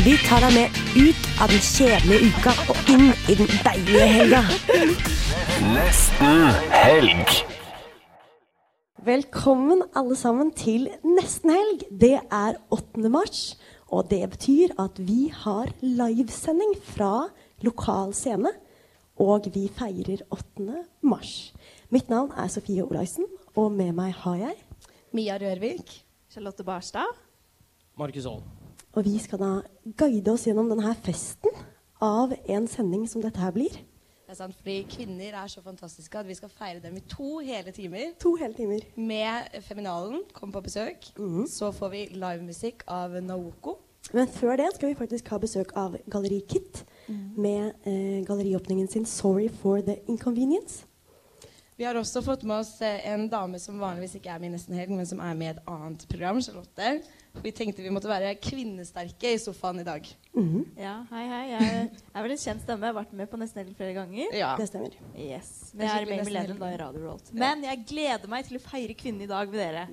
Vi tar deg med ut av den kjedelige uka og inn i den deilige helga. Nesten helg. Velkommen alle sammen til nesten helg. Det er 8. mars, og det betyr at vi har livesending fra lokal scene. Og vi feirer 8. mars. Mitt navn er Sofie Olaisen, og med meg har jeg Mia Rørvik. Charlotte Barstad. Markus Holm. Og vi skal da guide oss gjennom denne festen av en sending som dette her blir. Det er sant, fordi Kvinner er så fantastiske at vi skal feire dem i to hele timer. To hele timer. Med Feminalen kom på besøk. Så får vi livemusikk av Naoko. Men før det skal vi faktisk ha besøk av Galleri Kit med eh, galleriåpningen sin 'Sorry for the Inconvenience'. Vi har også fått med oss eh, en dame som vanligvis ikke er med i Nesten Helg, men som er med i et annet program, Charlotte. Vi tenkte vi måtte være kvinnesterke i sofaen i dag. Ja, hei, hei. Jeg er vel en kjent stemme. Jeg har vært med på Nesten Helg flere ganger. Ja. Det stemmer. Yes. Men jeg er med i Millennium da i Radio World Men jeg gleder meg til å feire kvinnen i dag med dere.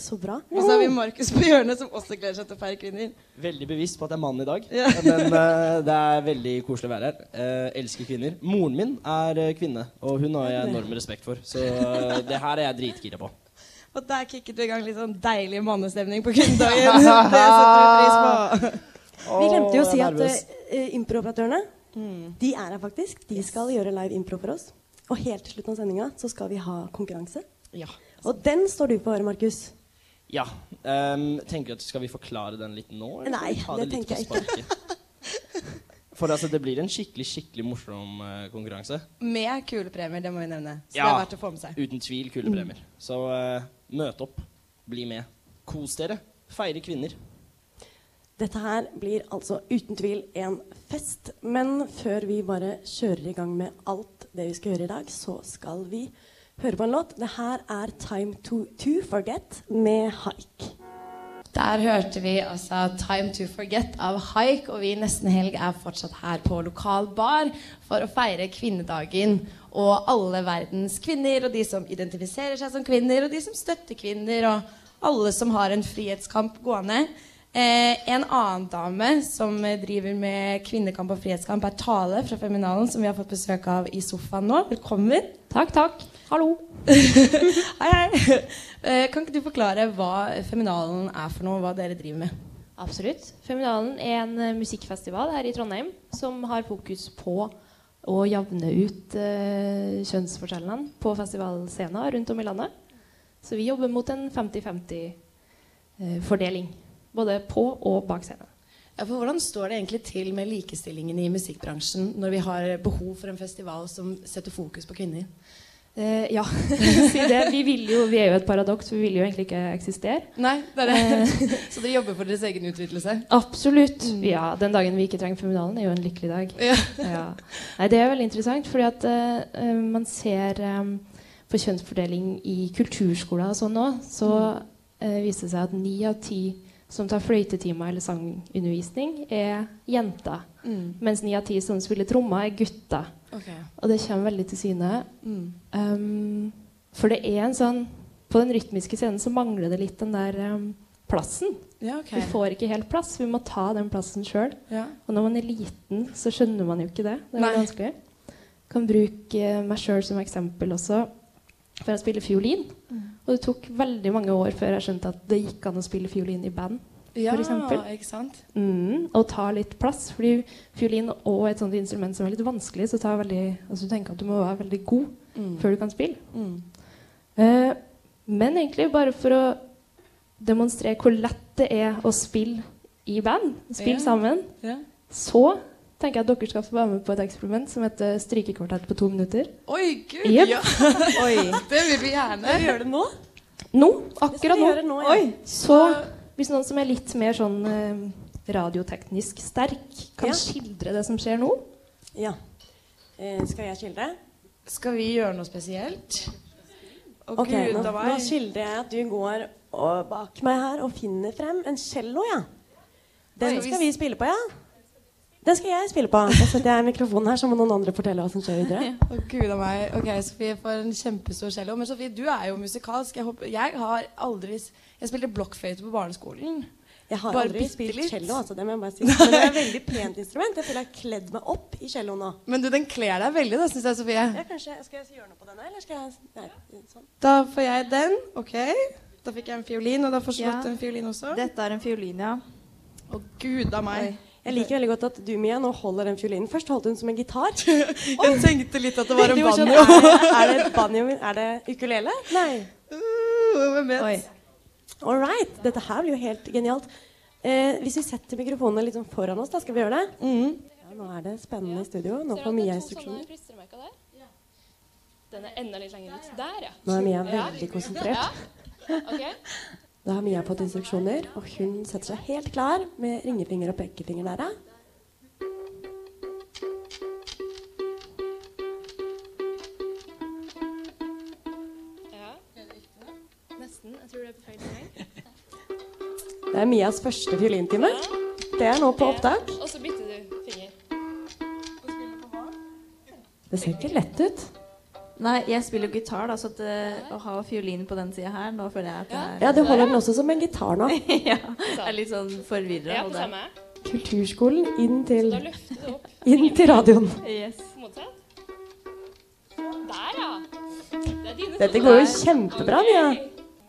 Så bra. Og så har vi Markus på hjørnet, som også gleder seg til å feire kvinner. Veldig bevisst på at jeg er mann i dag. Ja. Men uh, det er veldig koselig å være her. Uh, elsker kvinner. Moren min er eh, kvinne, og hun har jeg enorm respekt for. Så uh, det her er jeg dritgira på. Og der kicket vi i gang litt sånn deilig mannestemning på kvinnedagen. Det setter vi pris på. Vi glemte jo å si at uh, improoperatørene de er her faktisk. De skal gjøre live impro for oss. Og helt til slutten av sendinga så skal vi ha konkurranse. Ja. Og den står du for, Markus. Ja. Um, tenker du at Skal vi forklare den litt nå? eller Nei, det, det tenker jeg ikke. For altså, det blir en skikkelig skikkelig morsom uh, konkurranse. Med kule premier, det må vi nevne. Så Ja. det er verdt å få med seg. Uten tvil kule premier. Så uh, møt opp. Bli med. Kos dere. Feire kvinner. Dette her blir altså uten tvil en fest. Men før vi bare kjører i gang med alt det vi skal gjøre i dag, så skal vi høre på en låt. Det her er 'Time to, to Forget' med Haik. Der hørte vi altså 'Time to Forget' av Haik, og vi i Nesten Helg er fortsatt her på lokal bar for å feire kvinnedagen. Og alle verdens kvinner, og de som identifiserer seg som kvinner, og de som støtter kvinner, og alle som har en frihetskamp gående. Eh, en annen dame som driver med kvinnekamp og frihetskamp, er Tale fra Feminalen, som vi har fått besøk av i sofaen nå. Velkommen. Takk, takk. Hallo. Hei, hei. Eh, kan ikke du forklare hva Feminalen er for noe, hva dere driver med? Absolutt. Feminalen er en eh, musikkfestival her i Trondheim som har fokus på å javne ut uh, kjønnsforskjellene på festivalscener rundt om i landet. Så vi jobber mot en 50-50-fordeling. både på og bak scenen. Ja, for Hvordan står det egentlig til med likestillingen i musikkbransjen når vi har behov for en festival som setter fokus på kvinner? Eh, ja, det. Vi, vil jo, vi er jo et paradoks. Vi vil jo egentlig ikke eksistere. Nei, det er det. Så dere jobber for deres egen utvidelse? Absolutt. Ja, Den dagen vi ikke trenger feminalen, er jo en lykkelig dag. Ja. Ja. Nei, det er veldig interessant, fordi at eh, eh, man ser um, på kjønnsfordeling i kulturskoler og sånn nå, så uh, viser det seg at ni av ti som tar fløytetimer eller sangundervisning, er jenter. Mm. Mens ni av ti som spiller trommer, er gutter. Ok. Og det kommer veldig til syne. Mm. Um, for det er en sånn På den rytmiske scenen så mangler det litt den der um, plassen. Ja, okay. Vi får ikke helt plass. Vi må ta den plassen sjøl. Ja. Og når man er liten, så skjønner man jo ikke det. Det er veldig vanskelig. Kan bruke eh, meg sjøl som eksempel også. For jeg spiller fiolin. Mm. Og det tok veldig mange år før jeg skjønte at det gikk an å spille fiolin i band. Ja, ikke sant? Mm, og ta litt plass. Fordi fiolin og et sånt instrument som er litt vanskelig, så tar veldig, altså du tenker at du må være veldig god Mm. før du kan spille. Mm. Eh, men egentlig bare for å demonstrere hvor lett det er å spille i band, spille Ja. sammen, Ja. så tenker jeg at dere skal få være med på et eksperiment som heter strykekvartett på to minutter. Oi, gud! Yep. Ja. Det vil vi gjerne. Gjør det nå? Nå, akkurat nå. nå, ja. Oi, så hvis noen som er litt mer sånn eh, radioteknisk sterk, kan Ja. skildre det som skjer nå Ja. Eh, skal jeg skildre? Skal vi gjøre noe spesielt? Å Ok, gud nå, nå skildrer jeg at du går og bak meg her og finner frem en cello, ja. Den skal vi spille på, ja. Den skal jeg spille på. Da setter jeg mikrofonen her, så må noen andre fortelle hva som skjer videre. Å gud a meg. Ok, Sofie får en kjempestor cello. Men Sofie, du er jo musikalsk. Jeg, håper, jeg har aldri Jeg spilte blokkfløyte på barneskolen. Jeg har Bare aldri spilt cello, altså, det må jeg bare si. Men det er et veldig pent instrument. Jeg føler jeg har kledd meg opp i cello nå. Men du, den kler deg veldig, da, syns jeg, Sofie. Ja, kanskje, Skal jeg gjøre noe på denne, eller skal jeg Nei, sånn. Da får jeg den. Ok. Da fikk jeg en fiolin, og da får Charlotte Ja. en fiolin også. Dette er en fiolin, ja. Å gud a meg. Jeg liker veldig godt at du, Mia, nå holder den fiolinen. Først holdt hun som en gitar. Jeg tenkte litt at det var en banjo. Er, er det banjo? Er det ukulele? Nei. Uh, Hvem vet? Oi. All right. Dette her blir jo helt genialt. Eh, hvis vi setter mikrofonene litt sånn foran oss, da skal vi gjøre det? Mm. Ja, nå er det spennende i studio. Nå får Mia instruksjoner. Den er enda litt lenger ut. Der, ja. Nå er Mia veldig konsentrert. Ok. Da har Mia fått instruksjoner, og hun setter seg helt klar med ringefinger og pekefinger der. Det er Mias første fiolintime. Det er nå på opptak. Og så bytter du finger. Det ser ikke lett ut. Nei, jeg spiller jo gitar, da, så at, eh, å ha fiolinen på den sida her Nå føler jeg at det er Ja, du holder den også som en gitar nå. ja, jeg er litt sånn forvirra. Ja. Kulturskolen inn til, Da løfter du opp inn til radioen. Yes. Der, ja. Det er dine Dette går jo kjempebra, Mia.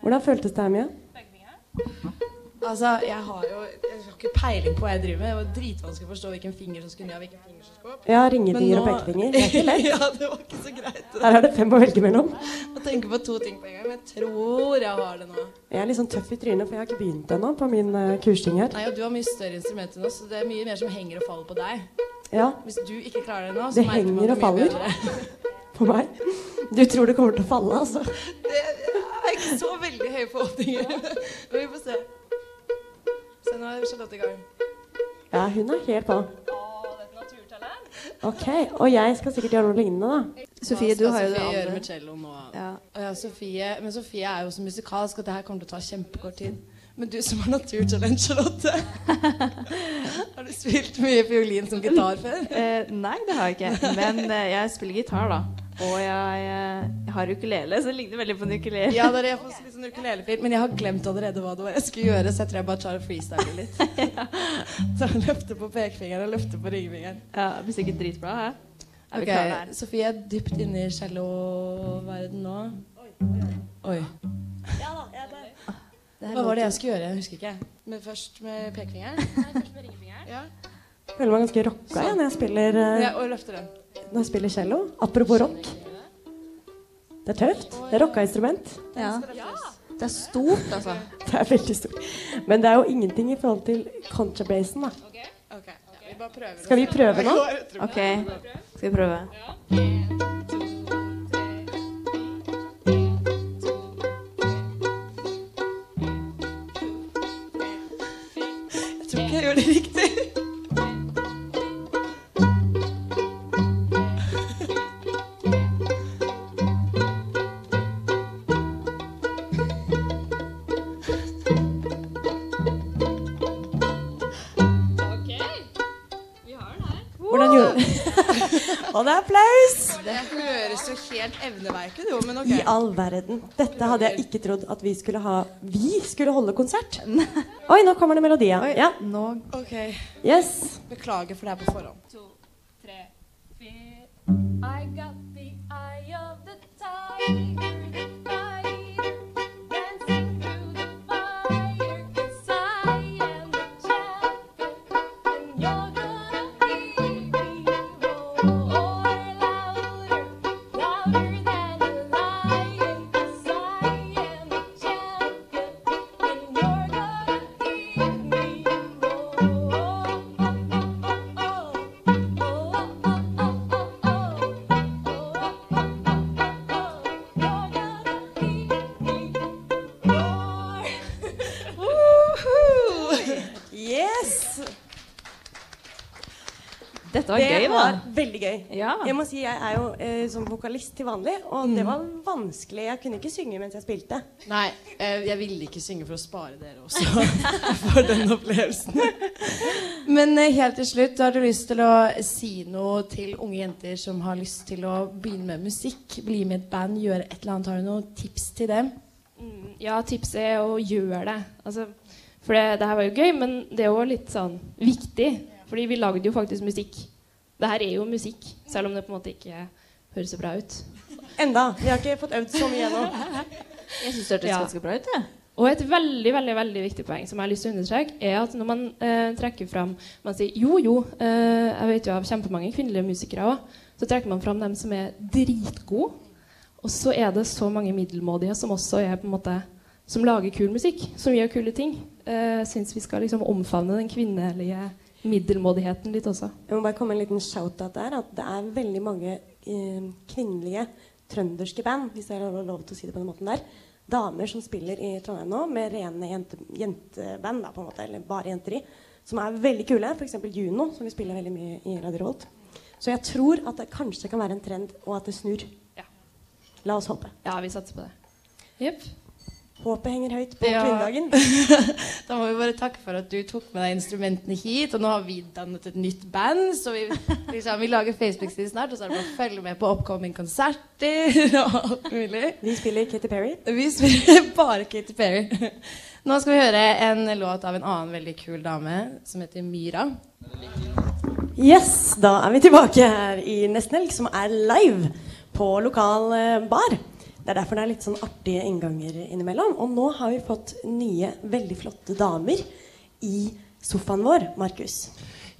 Hvordan føltes det her, Mia? Altså, jeg har jo Jeg har ikke peiling på hva jeg driver med. Det var dritvanskelig å forstå hvilken finger som skulle ned, og hvilken finger som skulle opp. Ja, ringefinger nå... og nå- pekefinger. Det er ikke lett. ja, det var ikke så greit. Her er det fem å velge mellom. Å tenke på to ting på en gang. Men jeg tror jeg har det nå. Jeg er litt sånn tøff i trynet, for jeg har ikke begynt ennå på min uh, kursing her. Nei, og Du har mye større instrumenter enn oss, så det er mye mer som henger og faller på deg. Ja, Hvis du ikke klarer det nå, Det så merker man hvor mye faller. på meg. Du tror det kommer til å falle, altså. Det er ikke så veldig høye forhåpninger. Vi får se. Nå er Charlotte i gang. Ja, hun er helt på. Ok, Og jeg skal sikkert gjøre noe lignende, da. Sofie, du har jo det andre. med cello nå? Ja. Ja, Sofie, men Sofie er jo så musikalsk at det her kommer til å ta kjempekort tid. Men du som har naturtalent, Charlotte. har du spilt mye fiolin som gitar før? Eh, nei, det har jeg ikke. Men eh, jeg spiller gitar, da. Og jeg, eh, jeg har ukulele, så det ligner veldig på en ukulele. Ja, dere, jeg får litt sånn ukulelefil, men jeg har glemt allerede hva det var jeg skulle gjøre, så jeg tror jeg bare tar og freestyler litt. Så jeg løfter på pekefingeren og løfter på ringfingeren. Ja, det blir sikkert dritbra. Hæ? Er vi Ok, klare der? Sofie er dypt inne i celloverden nå. Oi. Ja da Hva var det jeg skulle gjøre? Jeg husker ikke. Men først med pekefingeren? Nei, først med ringfingeren. Ja. Føler meg ganske rocka jeg, når jeg spiller, eh, ja og den. når jeg spiller cello. Apropos rock. Det er tøft. Det er rocka instrument. Ja. Det er stort, altså. Det er veldig stort. Men det er jo ingenting i forhold til contrabasen, da. Okay. Okay. vi. Skal vi prøve nå? OK, skal vi prøve? Jeg applaus! Det høres jo helt evneverket jo, men ok. I all verden. Dette hadde jeg ikke trodd at vi skulle ha Vi skulle holde konsert. Oi, nå kommer det melodi. ja. Ja. Nå Ok, Yes. beklager for det her på forhånd. To, tre, fire. I got the eye of the tiger, Det var gøy, da. var veldig gøy. Ja. Jeg må si jeg er jo eh, som vokalist til vanlig, og Mm. det var vanskelig. Jeg kunne ikke synge mens jeg spilte. Nei, eh, jeg ville ikke synge for å spare dere også for den opplevelsen. Men eh, helt til slutt, har du lyst til å si noe til unge jenter som har lyst til å begynne med musikk, bli med i et band, gjøre et eller annet? Har du noen tips til dem? Mm, Ja, tipset er å gjøre det. Altså, for det, det her var jo gøy, men det er jo litt sånn viktig. Fordi vi lagde jo faktisk musikk. Det her er jo musikk, selv om det på en måte ikke høres så bra ut. Enda. Vi har ikke fått øvd så mye ennå. Jeg syns det hørtes Ja. ganske bra ut. Ja. Og et veldig veldig, veldig viktig poeng som jeg har lyst til å understreke, er at når man eh, trekker fram Man sier jo, jo, eh, jeg vet jo av kjempemange kvinnelige musikere òg, så trekker man fram dem som er dritgode. Og så er det så mange middelmådige som også er på en måte Som lager kul musikk, som gjør kule ting. Jeg syns vi skal liksom omfavne den kvinnelige middelmådigheten litt også. Jeg må bare komme en liten shout-out der. At det er veldig mange eh, kvinnelige trønderske band, hvis jeg har lov til å si det på den måten der. Damer som spiller i Trondheim nå med rene jente, jenteband, da, på en måte, eller bare jenter i. Som er veldig kule. F.eks. Juno, som vi spiller veldig mye i Radio Rolt. Så jeg tror at det kanskje kan være en trend, og at det snur. Ja. La oss håpe. Ja, vi satser på det. Jepp. Håpet henger høyt på Ja. kvinnedagen. Da må vi bare takke for at du tok med deg instrumentene hit. Og nå har vi dannet et nytt band, så vi, liksom, vi lager Facebook-side snart. Og så er det bare å følge med på oppkommende konserter og alt mulig. Vi spiller Katy Perry. Vi spiller bare Katy Perry. Nå skal vi høre en låt av en annen veldig kul dame som heter Myra. Yes, da er vi tilbake her i Nesten Helg, som er live på lokal eh, bar. Det er derfor det er litt sånn artige innganger innimellom. Og nå har vi fått nye, veldig flotte damer i sofaen vår, Markus.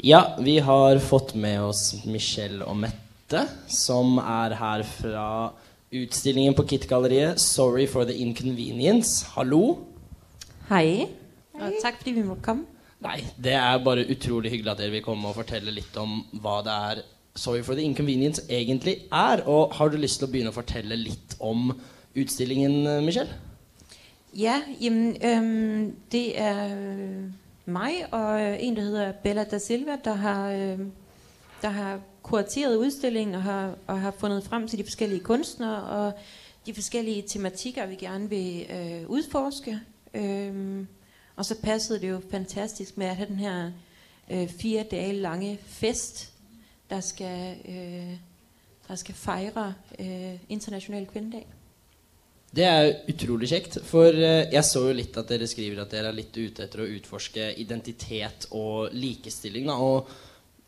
Ja, vi har fått med oss Michelle og Mette, som er her fra utstillingen på Kit-galleriet 'Sorry for the Inconvenience'. Hallo. Hei. Og takk at vi måtte komme. Nei, det er bare utrolig hyggelig at dere vil komme og fortelle litt om hva det er Sorry for the Inconvenience egentlig er. Og har du lyst til å begynne å fortelle litt om utstillingen, Michelle? Ja, jamen, øhm, det er meg og en, som heter Bella da Silva, der har, øh, har kurateret udstillingen og har, og har fundet frem til de forskellige kunstnere og de forskellige tematikker, vi gerne vil øh, utforske. Øhm, og så passede det jo fantastisk med at have den her øh, fire dage lange fest, der skal, øh, der skal feire øh, internasjonal kvinnedag. Det er utrolig kjekt, for eh, jeg så jo litt at dere skriver at dere er litt ute etter å utforske identitet og likestilling. Da, og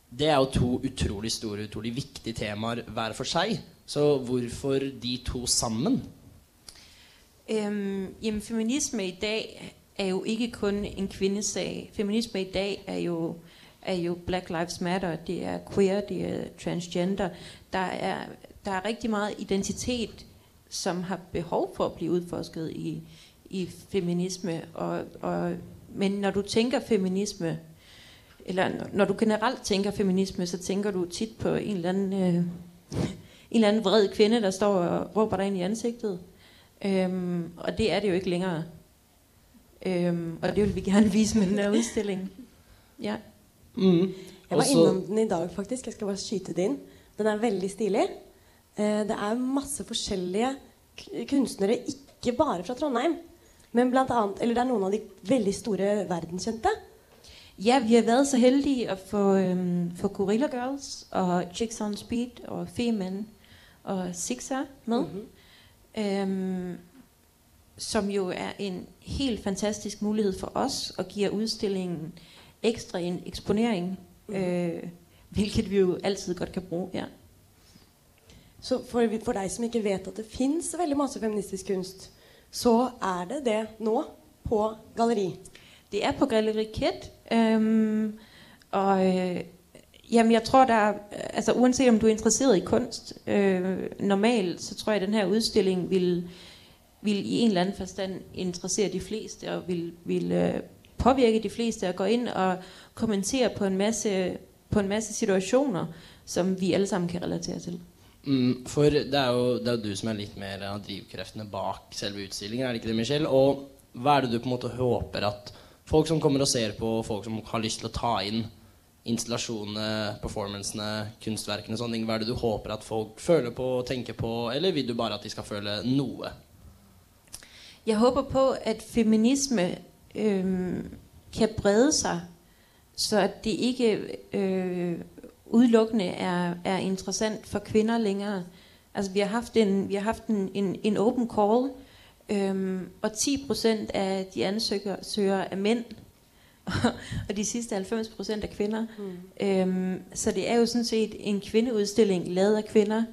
det er jo to utrolig store, utrolig viktige temaer hver for seg. Så hvorfor de to sammen? Um, jamen, feminisme i dag er jo ikke kun en kvinnesak. Feminisme i dag er jo, er jo Black Lives Matter, det er queer, det er transgender. Der er, der er rigtig meget identitet, som har behov for at blive udforsket i, i feminisme. Og, og, men når du tænker feminisme, eller når- du generelt tænker feminisme, så tænker du tit på en eller anden, øh, en eller anden vred kvinde, der står og råber dig ind i ansigtet. Øhm, og det er det jo ikke længere. Øhm, og det vil vi gerne vise med den her udstilling. Ja. Mm. Jeg var Også- innom den i dag, faktisk. Jeg skal bare skyte det inn. Den er veldig stilig. Eh, det er masse forskjellige kunstnere, ikke bare fra Trondheim. Men blant annet, eller det er noen av de veldig store verdenskjente. Ja, vi har vært så heldige å få, um, få Gorilla Girls og Chicks on Speed og Femen og Sixa med. Mm-hmm. um, som jo er en helt fantastisk mulighet for oss og giver udstillingen ekstra en eksponering, mm. øh, hvilket vi jo altid godt kan bruke. Ja. Så for, for deg som ikke vet at det fins veldig masse feministisk kunst, så er det det nå på galleri. Det er på Galleri Kit. Um, og øh, jamen, jeg tror, der er, altså Uansett om du er interesseret i kunst, øh, normalt, så tror jeg, at utstillingen vil, vil i en eller anden forstand interessere de fleste, og vil, vil øh, påvirke de fleste og gå inn og kommentere på en masse, på en masse situasjoner som vi alle sammen kan relatere til. Mm, for det er, jo, det er jo du som er litt mer av drivkreftene bak selve utstillingen, er det ikke det, Michelle? Og hva er det du på en måte håper at folk som kommer og ser på, folk som har lyst til å ta inn installasjonene, performancene, kunstverkene og sånne ting? Hva er det du håper at folk føler på og tenker på, eller vil du bare at de skal føle noe? Jeg håper på, at feminisme øhm, kan brede sig, så at det ikke øh, udelukkende er, er interessant for kvinder længere. Altså vi har haft en, vi har haft en, en, en open call, øhm, og 10% af de ansøgere er mænd, og de sidste 90% er kvinder. Mm. Øhm, så det er jo sådan set en kvindeudstilling lavet af kvinder,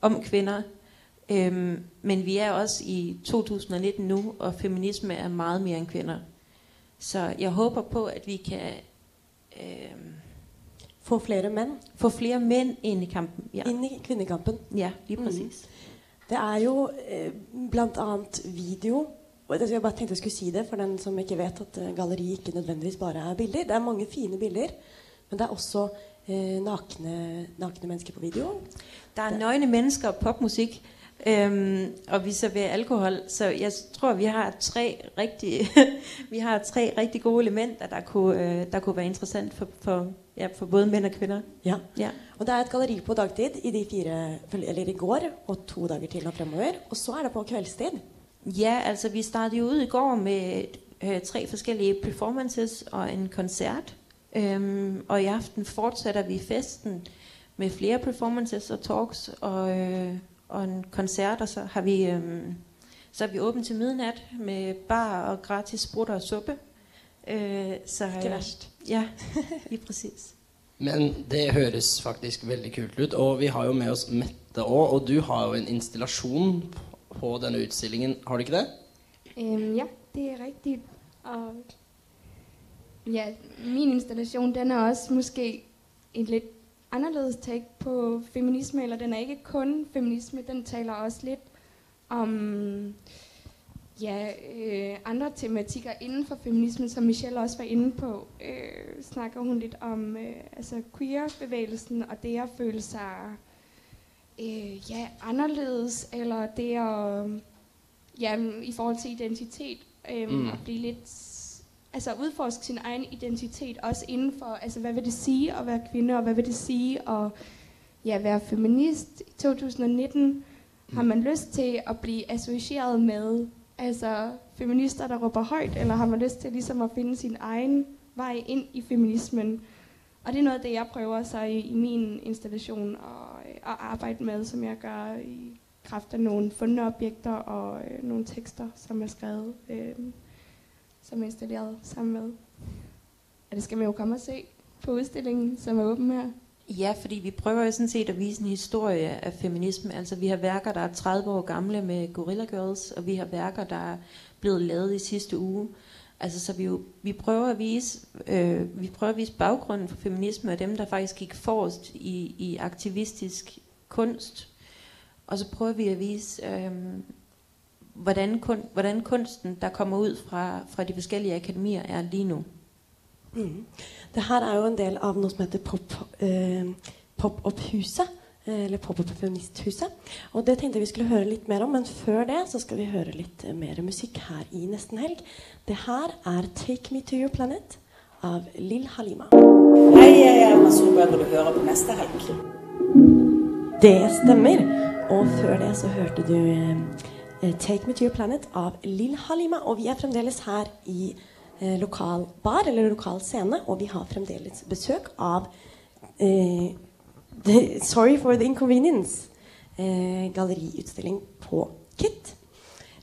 om kvinder. Øhm, men vi er også i 2019 nu, og feminisme er meget mere end kvinder. Så jeg håper på, at vi kan øhm, Få flere menn. få flere menn inn i kampen. Ja, inn i kvinnekampen. ja lige Mm. Det er jo eh, blant annet video. Og Jeg bare tenkte jeg skulle si det for den som ikke vet at eh, galleri ikke nødvendigvis bare er bilder. Det er mange fine bilder, men det er også eh, nakne, nakne mennesker på video. Det er nøgne mennesker og popmusik, øhm, og vi serverer alkohol, så jeg tror, vi har tre rigtig, vi har tre rigtig gode elementer, der kunne, øh, der kunne være interessant for, for, ja, for både mænd og kvinner. Ja. Ja. Og det er et galleri på dagtid i de fire, eller i går og to dager til og fremover. Og så er det på kveldstid. Ja, altså vi startet jo ud i går med øh, tre forskellige performances og en koncert. Øhm, og i aften fortsætter vi festen med flere performances og talks og, øh, og en koncert. Og så har vi, øhm, så er vi åbent til midnat med bar og gratis sprutter og suppe. Øh, så, det verst. Ja, lige præcis. Men det høres faktisk veldig kult ut. Og vi har jo med oss Mette òg, og du har jo en installasjon på denne utstillingen, har du ikke det? Øhm, ja, det er rigtigt. Og ja, min installation, den er også måske en lidt anderledes take på feminisme, eller den er ikke kun feminisme, den taler også lidt om ja, øh, andre tematikker inden for feminismen, som Michelle også var inde på. Øh, snakker hun lidt om øh, altså queer-bevægelsen, og det at føle sig øh, ja, anderledes, eller det at ja, i forhold til identitet, øh, Mm. at blive lidt, altså udforske sin egen identitet, også innenfor, altså hvad vil det sige å være kvinne, og hvad vil det sige at ja, være feminist i 2019? Har man lyst til å bli associeret med altså feminister, der råber højt, eller har man lyst til ligesom at finde sin egen vei inn i feminismen? Og det er noe av det, jeg prøver så i, i min installation å arbeide med, som jeg gjør i kraft av noen fundne objekter og øh, noen tekster, som er skrevet, øh, som er installeret sammen med. Og det skal man jo komme og se på udstillingen, som er åben her. Ja, fordi vi prøver jo sådan set at vise en historie af feminisme. Altså vi har værker, der er 30 år gamle med Gorilla Girls, og vi har værker, der er blevet lavet i sidste uge. Altså så vi, jo, vi prøver at vise, øh, vi prøver at vise baggrunden for feminisme og dem, der faktisk gik forrest i, i aktivistisk kunst. Og så prøver vi at vise, øh, hvordan, kun, hvordan kunsten, der kommer ut fra, fra de forskellige akademier, er lige nå. Mm. Det her er jo en del av noe som heter Pop, eh, Pop-Up-huset. eh, Eller Pop-Up-feministhuset. Og det tenkte jeg vi skulle høre litt mer om, men før det så skal vi høre litt mer musikk her i Nesten Helg. Det her er 'Take Me To Your Planet' av Lill Halima. Hei, jeg er Erna Solberg, og du hører på neste helg. Det stemmer. Og før det så hørte du eh, 'Take Me To Your Planet' av Lill Halima. Og vi er fremdeles her i eh, lokal bar, eller lokal scene, og vi har fremdeles besøk av eh, the, Sorry for the inconvenience. Eh, galleriutstilling på KIT.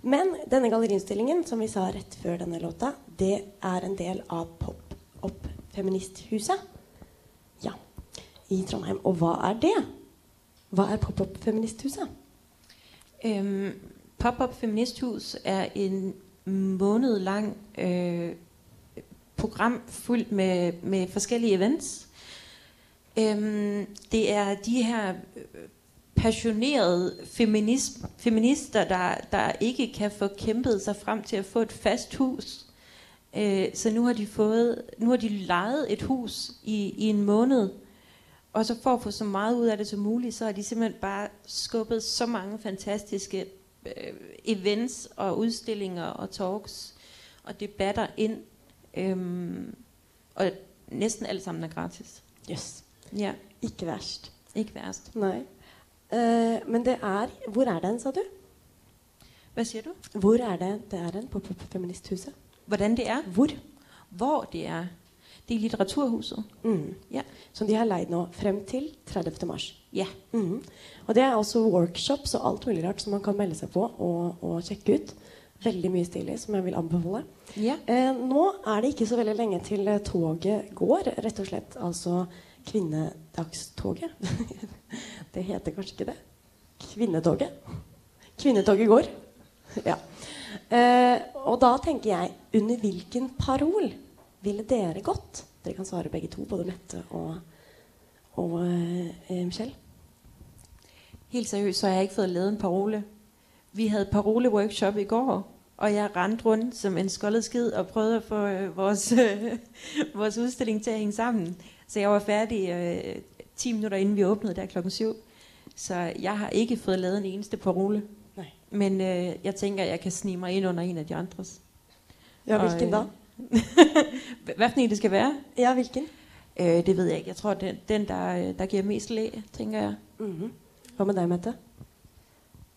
Men denne galleriutstillingen, som vi sa rett før denne låta, det er en del av Pop-Opp Feministhuset. Ja, i Trondheim. Og hva er det? Hva er Pop-Up Feministhuset? Øhm, Pop-Up Feministhus er en måned lang øh, program fuldt med, med forskellige events. Øhm, det er de her øh, passionerede feminister, der, der ikke kan få kæmpet sig frem til at få et fast hus. Øh, så nu har de fået, nu har de lejet et hus i, i en måned, og så for at få så meget ud af det som muligt, så har de simpelthen bare skubbet så mange fantastiske events og udstillinger og talks og debatter ind. Øhm, og næsten alt sammen er gratis. Yes. Ja. Ikke verst. Ikke verst. Nei. Uh, men det er Hvor er den, sa du? Hva sier du? Hvor er det det er den? På Feministhuset? Hvordan det er? Hvor? Hvor det er? Det er Litteraturhuset. Mm. Ja. Som de har leid nå frem til 30. mars. Ja. Mm. Og det er også workshops og alt mulig rart som man kan melde seg på og, og sjekke ut. Veldig mye stilig som jeg vil anbefale. Ja. Eh, nå er det ikke så veldig lenge til eh, toget går, rett og slett. Altså kvinnedagstoget. det heter kanskje ikke det? Kvinnetoget. Kvinnetoget går. ja. Eh, og da tenker jeg under hvilken parol ville dere gått? Dere kan svare begge to, både Mette og, og eh, Michelle. Helt seriøst, så har jeg ikke fået lavet en parole. Vi hadde paroleworkshop i går, og jeg rendte rundt som en skoldet skid og prøvde å få øh, vores, øh, vores udstilling til å henge sammen. Så jeg var ferdig øh, 10 minutter inden vi åbnede der klokken 7. Så jeg har ikke fået lavet en eneste parole. Nej. Men øh, jeg tænker, jeg kan snige mig ind under en av de andres. Ja, Og, hvilken da? Hvad for en det skal være? Ja, hvilken? Øh, det ved jeg ikke. Jeg tror, den, den der, øh, der giver mest læ, tænker jeg. Mhm. Hvad med dig, Mette?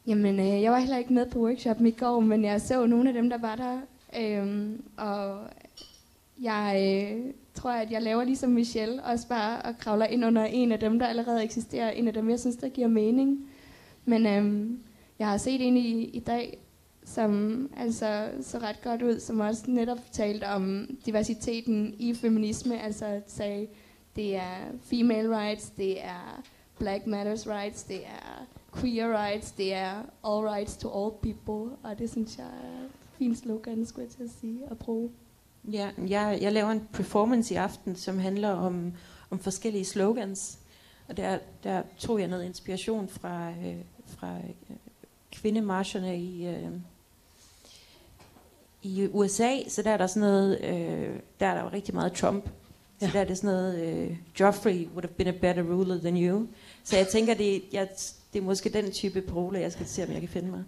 Jamen, øh, jeg var heller ikke med på workshoppen i går, men jeg så nogle af dem, der var der. Øhm, og jeg øh, tror, at jeg laver ligesom Michelle, også bare og kravler ind under en af dem, der allerede eksisterer. En af dem, jeg synes, der giver mening. Men øhm, jeg har set en i, i dag, som altså så ret godt ud, som også netop talte om diversiteten i feminisme. Altså sagde, det er female rights, det er black matters rights, det er queer rights, det er all rights to all people. Og det synes jeg er et fint slogan, skulle jeg til at sige, at bruge. Ja, jeg, jeg laver en performance i aften, som handler om, om forskellige slogans. Og der, der tog jeg noget inspiration fra, øh, fra øh, kvindemarscherne i, øh, i USA. Så der er der sådan noget, øh, der er der jo rigtig meget Trump. Så Ja. der er det sådan noget, øh, Joffrey would have been a better ruler than you. Så jeg tænker, det, jeg, det er måske den type parole, jeg skal se, om jeg kan finde mig.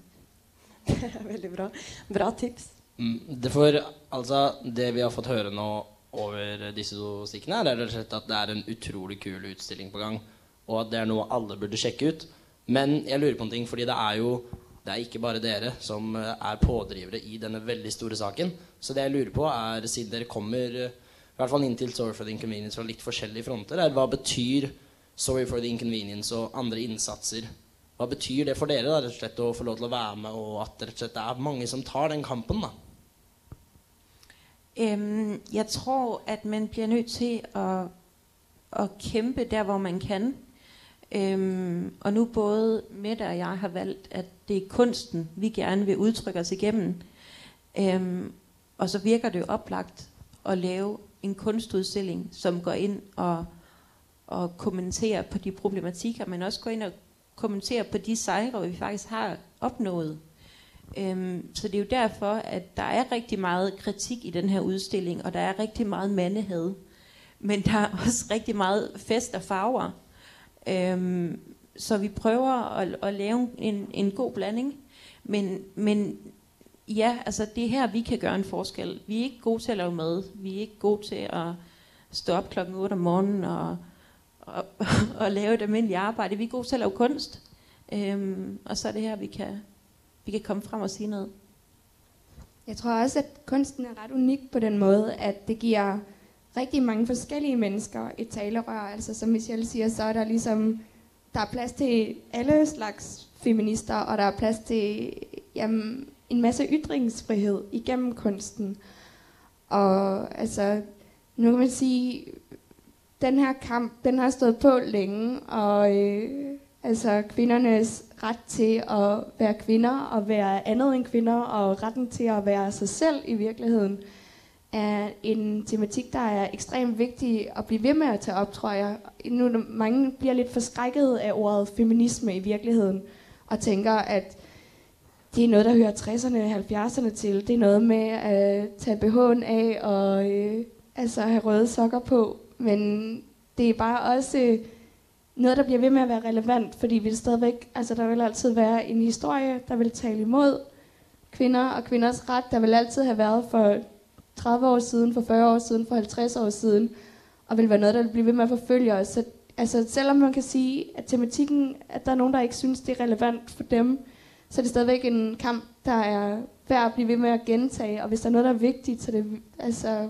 Veldig bra. Bra tips. Mm, det, for, altså, det vi har fått høre nå over disse to stikkene, her, er rett at det er en utrolig kul utstilling på gang. Og at det er noe alle burde sjekke ut. Men jeg lurer på en ting, fordi det er jo det er ikke bare dere som eh, er pådrivere i denne veldig store saken. Så det jeg lurer på, er, siden dere kommer eh, i hvert fall inn til Sorry for the Inconvenience fra litt forskjellige fronter, er hva betyr Sorry for the Inconvenience og andre innsatser? Hva betyr det for dere da, rett og slett å få lov til å være med, og at det rett og slett er mange som tar den kampen? da? Jeg tror, at man blir nødt til å, å kjempe der, hvor man kan. Øhm, og nu både Mette og jeg har valgt, at det er kunsten, vi gerne vil udtrykke os igennem. Øhm, og så virker det jo oplagt at lave en kunstudstilling, som går ind og, og kommenterer på de problematikker, men også går ind og kommenterer på de sejre, vi faktisk har opnået. Øhm, så det er jo derfor, at der er rigtig meget kritik i den her udstilling, og der er rigtig meget mandehed. Men der er også rigtig meget fest og farver. Øhm, så vi prøver at, at lave en, en god blanding. Men, men ja, altså det er her, vi kan gøre en forskel. Vi er ikke gode til at lave mad. Vi er ikke gode til at stå op klokken 8 om morgenen og, og, og lave et almindeligt arbejde. Vi er gode til at lave kunst. Øhm, og så er det her, vi kan, vi kan komme frem og sige noget. Jeg tror også, at kunsten er ret unik på den måde, at det giver rigtig mange forskellige mennesker et talerør. Altså som Michelle siger, så er der ligesom, der er plads til alle slags feminister, og der er plads til jamen, en masse ytringsfrihed igennem kunsten. Og altså, nu kan man sige, den her kamp, den har stået på længe, og øh, altså kvindernes ret til at være kvinder og være andet end kvinder, og retten til at være sig selv i virkeligheden, er en tematik, der er ekstremt vigtig at blive ved med at tage op, tror jeg. Er mange bliver lidt forskrækket af ordet feminisme i virkeligheden, og tænker, at det er noget, der hører 60'erne og 70'erne til. Det er noget med at tage BH'en af og øh, altså have røde sokker på. Men det er bare også noe noget, der bliver ved med at være relevant, fordi vi stadigvæk, altså der vil altid være en historie, der vil tale imod kvinder og kvinders ret, der vil altid have været for 30 år siden, for 40 år siden, for 50 år siden. og vil være noget, der vil blive ved med at forfølge os. Så, altså, selvom man kan sige, at tematikken, at der er nogen, der ikke synes, det er relevant for dem, så er det stadigvæk en kamp, der er værd at blive ved med at gentage. Og hvis der er noget, der er vigtigt, så det, altså,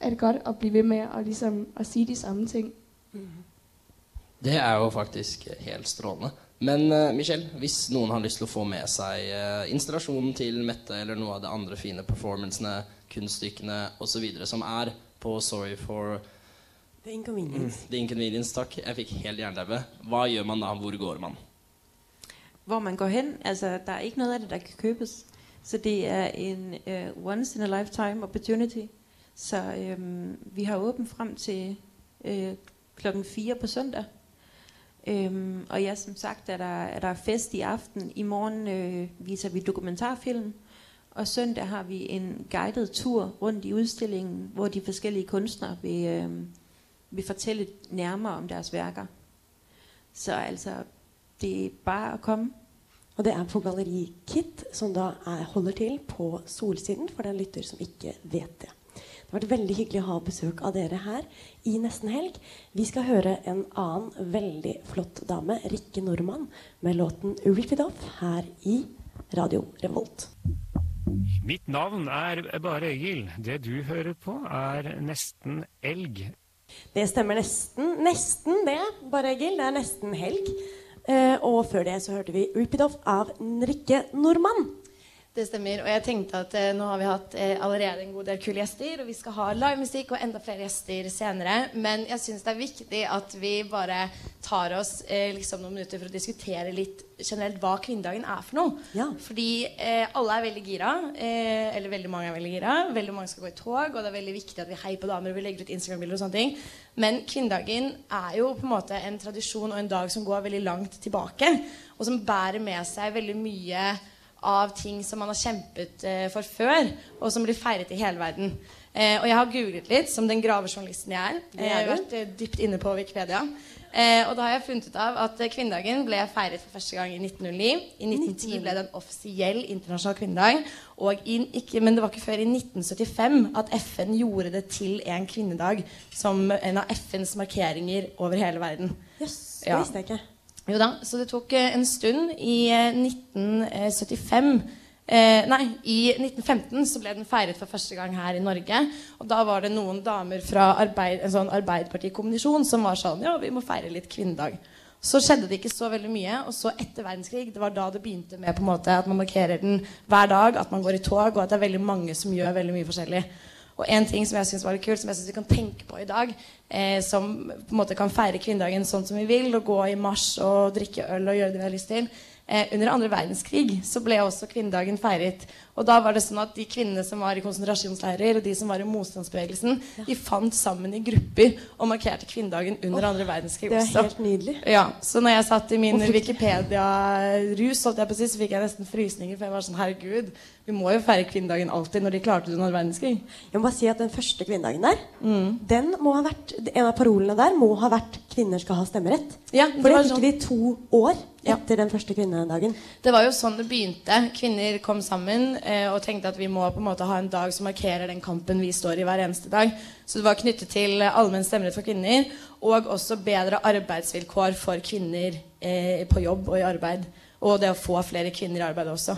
er det godt at blive ved med at, ligesom, at sige de samme ting. Det er jo faktisk helt strålende. Men uh, Michelle, hvis noen har lyst til å få med seg uh, installasjonen til Mette eller noe av de andre fine performancene, kunststykkene osv. som er på Sorry for The Inconvenience. The Inconvenience, takk. Jeg fikk helt jernteppe. Hva gjør man da? Hvor går man? Hvor man går hen, altså der er ikke noe av det, der kan kjøpes. Så det er en uh, once in a lifetime opportunity. Så um, vi har åpent frem til uh, klokken fire på søndag. Um, og ja, som sagt er der, er der fest i aften. I morgen øh, viser vi dokumentarfilm. Og søndag har vi en guidet tur rundt i udstillingen, hvor de forskellige kunstnere vil, øh, vil fortælle nærmere om deres værker. Så altså, det er bare at komme. Og det er på Galleri Kit, som da er, holder til på Solsiden, for den lytter som ikke vet det. Det har vært veldig hyggelig å ha besøk av dere her i nesten helg. Vi skal høre en annen veldig flott dame, Rikke Nordmann, med låten 'Rip It Off' her i Radio Revolt. Mitt navn er Bare Øygild. Det du hører på, er Nesten elg. Det stemmer nesten. Nesten det, Bare Egil. Det er nesten helg. Eh, og før det så hørte vi Off' av Rikke Nordmann. Det stemmer. Og jeg tenkte at eh, nå har vi hatt eh, allerede en god del kule gjester, og vi skal ha livemusikk og enda flere gjester senere. Men jeg syns det er viktig at vi bare tar oss eh, liksom noen minutter for å diskutere litt generelt hva kvinnedagen er for noe. Fordi eh, alle er veldig gira. Eh, eller veldig mange er veldig gira. Veldig mange skal gå i tog, og det er veldig viktig at vi heier på damer og vi legger ut Instagram-bilder og sånne ting. Men kvinnedagen er jo på en måte en tradisjon og en dag som går veldig langt tilbake, og som bærer med seg veldig mye av ting som man har kjempet eh, for før, og som blir feiret i hele verden. Eh, og jeg har googlet litt, som den gravejournalisten jeg er. Jeg har vært eh, dypt inne på Wikipedia. Eh, og da har jeg funnet ut av at kvinnedagen ble feiret for første gang i 1909. I 1910 ble det en offisiell internasjonal kvinnedag. Ikke, men det var ikke før i 1975 at FN gjorde det til en kvinnedag som en av FNs markeringer over hele verden. Jøss, det visste jeg ikke. Jo da, så det tok eh, en stund. I eh, 1975 eh, Nei, i 1915 så ble den feiret for første gang her i Norge. Og da var det noen damer fra arbeid, en sånn Arbeiderpartikommunisjon som var sånn Ja, vi må feire litt kvinnedag. Så skjedde det ikke så veldig mye. Og så etter verdenskrig, det var da det begynte med på en måte at man markerer den hver dag, at man går i tog, og at det er veldig mange som gjør veldig mye forskjellig. Og en ting som jeg synes var litt kult, som jeg synes vi kan tenke på i dag, eh, som på en måte kan feire kvinnedagen sånn som vi vil, og gå i marsj og drikke øl og gjøre det vi har lyst til. Eh, under andre verdenskrig så ble også kvinnedagen feiret. Og da var det sånn at de kvinnene som var i konsentrasjonsleirer, og de som var i motstandsbevegelsen, de fant sammen i grupper og markerte kvinnedagen under andre verdenskrig det er også. helt nydelig. Ja, så når jeg satt i min Wikipedia-rus, så fikk jeg nesten frysninger, for jeg var sånn Herregud, vi må jo feire kvinnedagen alltid når de klarte det under verdenskrig. Jeg må bare si at Den første kvinnedagen der, den må ha vært, en av parolene der må ha vært 'kvinner skal ha stemmerett'. Ja, det For det gikk fikk sånn. vi to år etter den første kvinnedagen. Det var jo sånn det begynte. Kvinner kom sammen og tenkte at vi må på en måte ha en dag som markerer den kampen vi står i hver eneste dag. Så det var knyttet til eh, allmenn stemmerett for kvinner og også bedre arbeidsvilkår for kvinner eh, på jobb og i arbeid. Og det å få flere kvinner i arbeid også.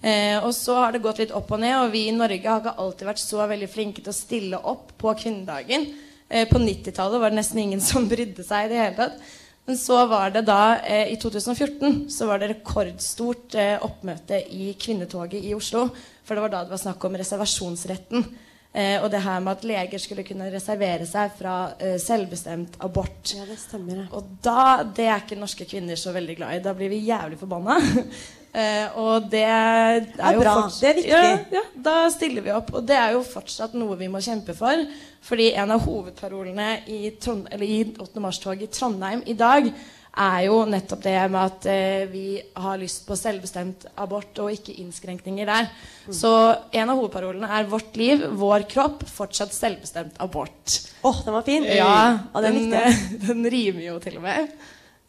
Eh, og så har det gått litt opp og ned, og vi i Norge har ikke alltid vært så veldig flinke til å stille opp på kvinnedagen. Eh, på 90-tallet var det nesten ingen som brydde seg i det hele tatt. Men så var det da, eh, i 2014, så var det rekordstort eh, oppmøte i kvinnetoget i Oslo. For det var da det var snakk om reservasjonsretten. Eh, og det her med at leger skulle kunne reservere seg fra eh, selvbestemt abort. Ja, det stemmer. Og da, det er ikke norske kvinner så veldig glad i. Da blir vi jævlig forbanna. eh, og det er, er jo bra. Det er viktig. Ja, ja, da stiller vi opp. Og det er jo fortsatt noe vi må kjempe for. Fordi en av hovedparolene i, Trond, eller i 8. mars-toget i Trondheim i dag er jo nettopp det med at eh, vi har lyst på selvbestemt abort og ikke innskrenkninger der. Mm. Så en av hovedparolene er 'Vårt liv, vår kropp, fortsatt selvbestemt abort'. Åh, den var fin. Ja, Ja, den den, den rimer jo til og med.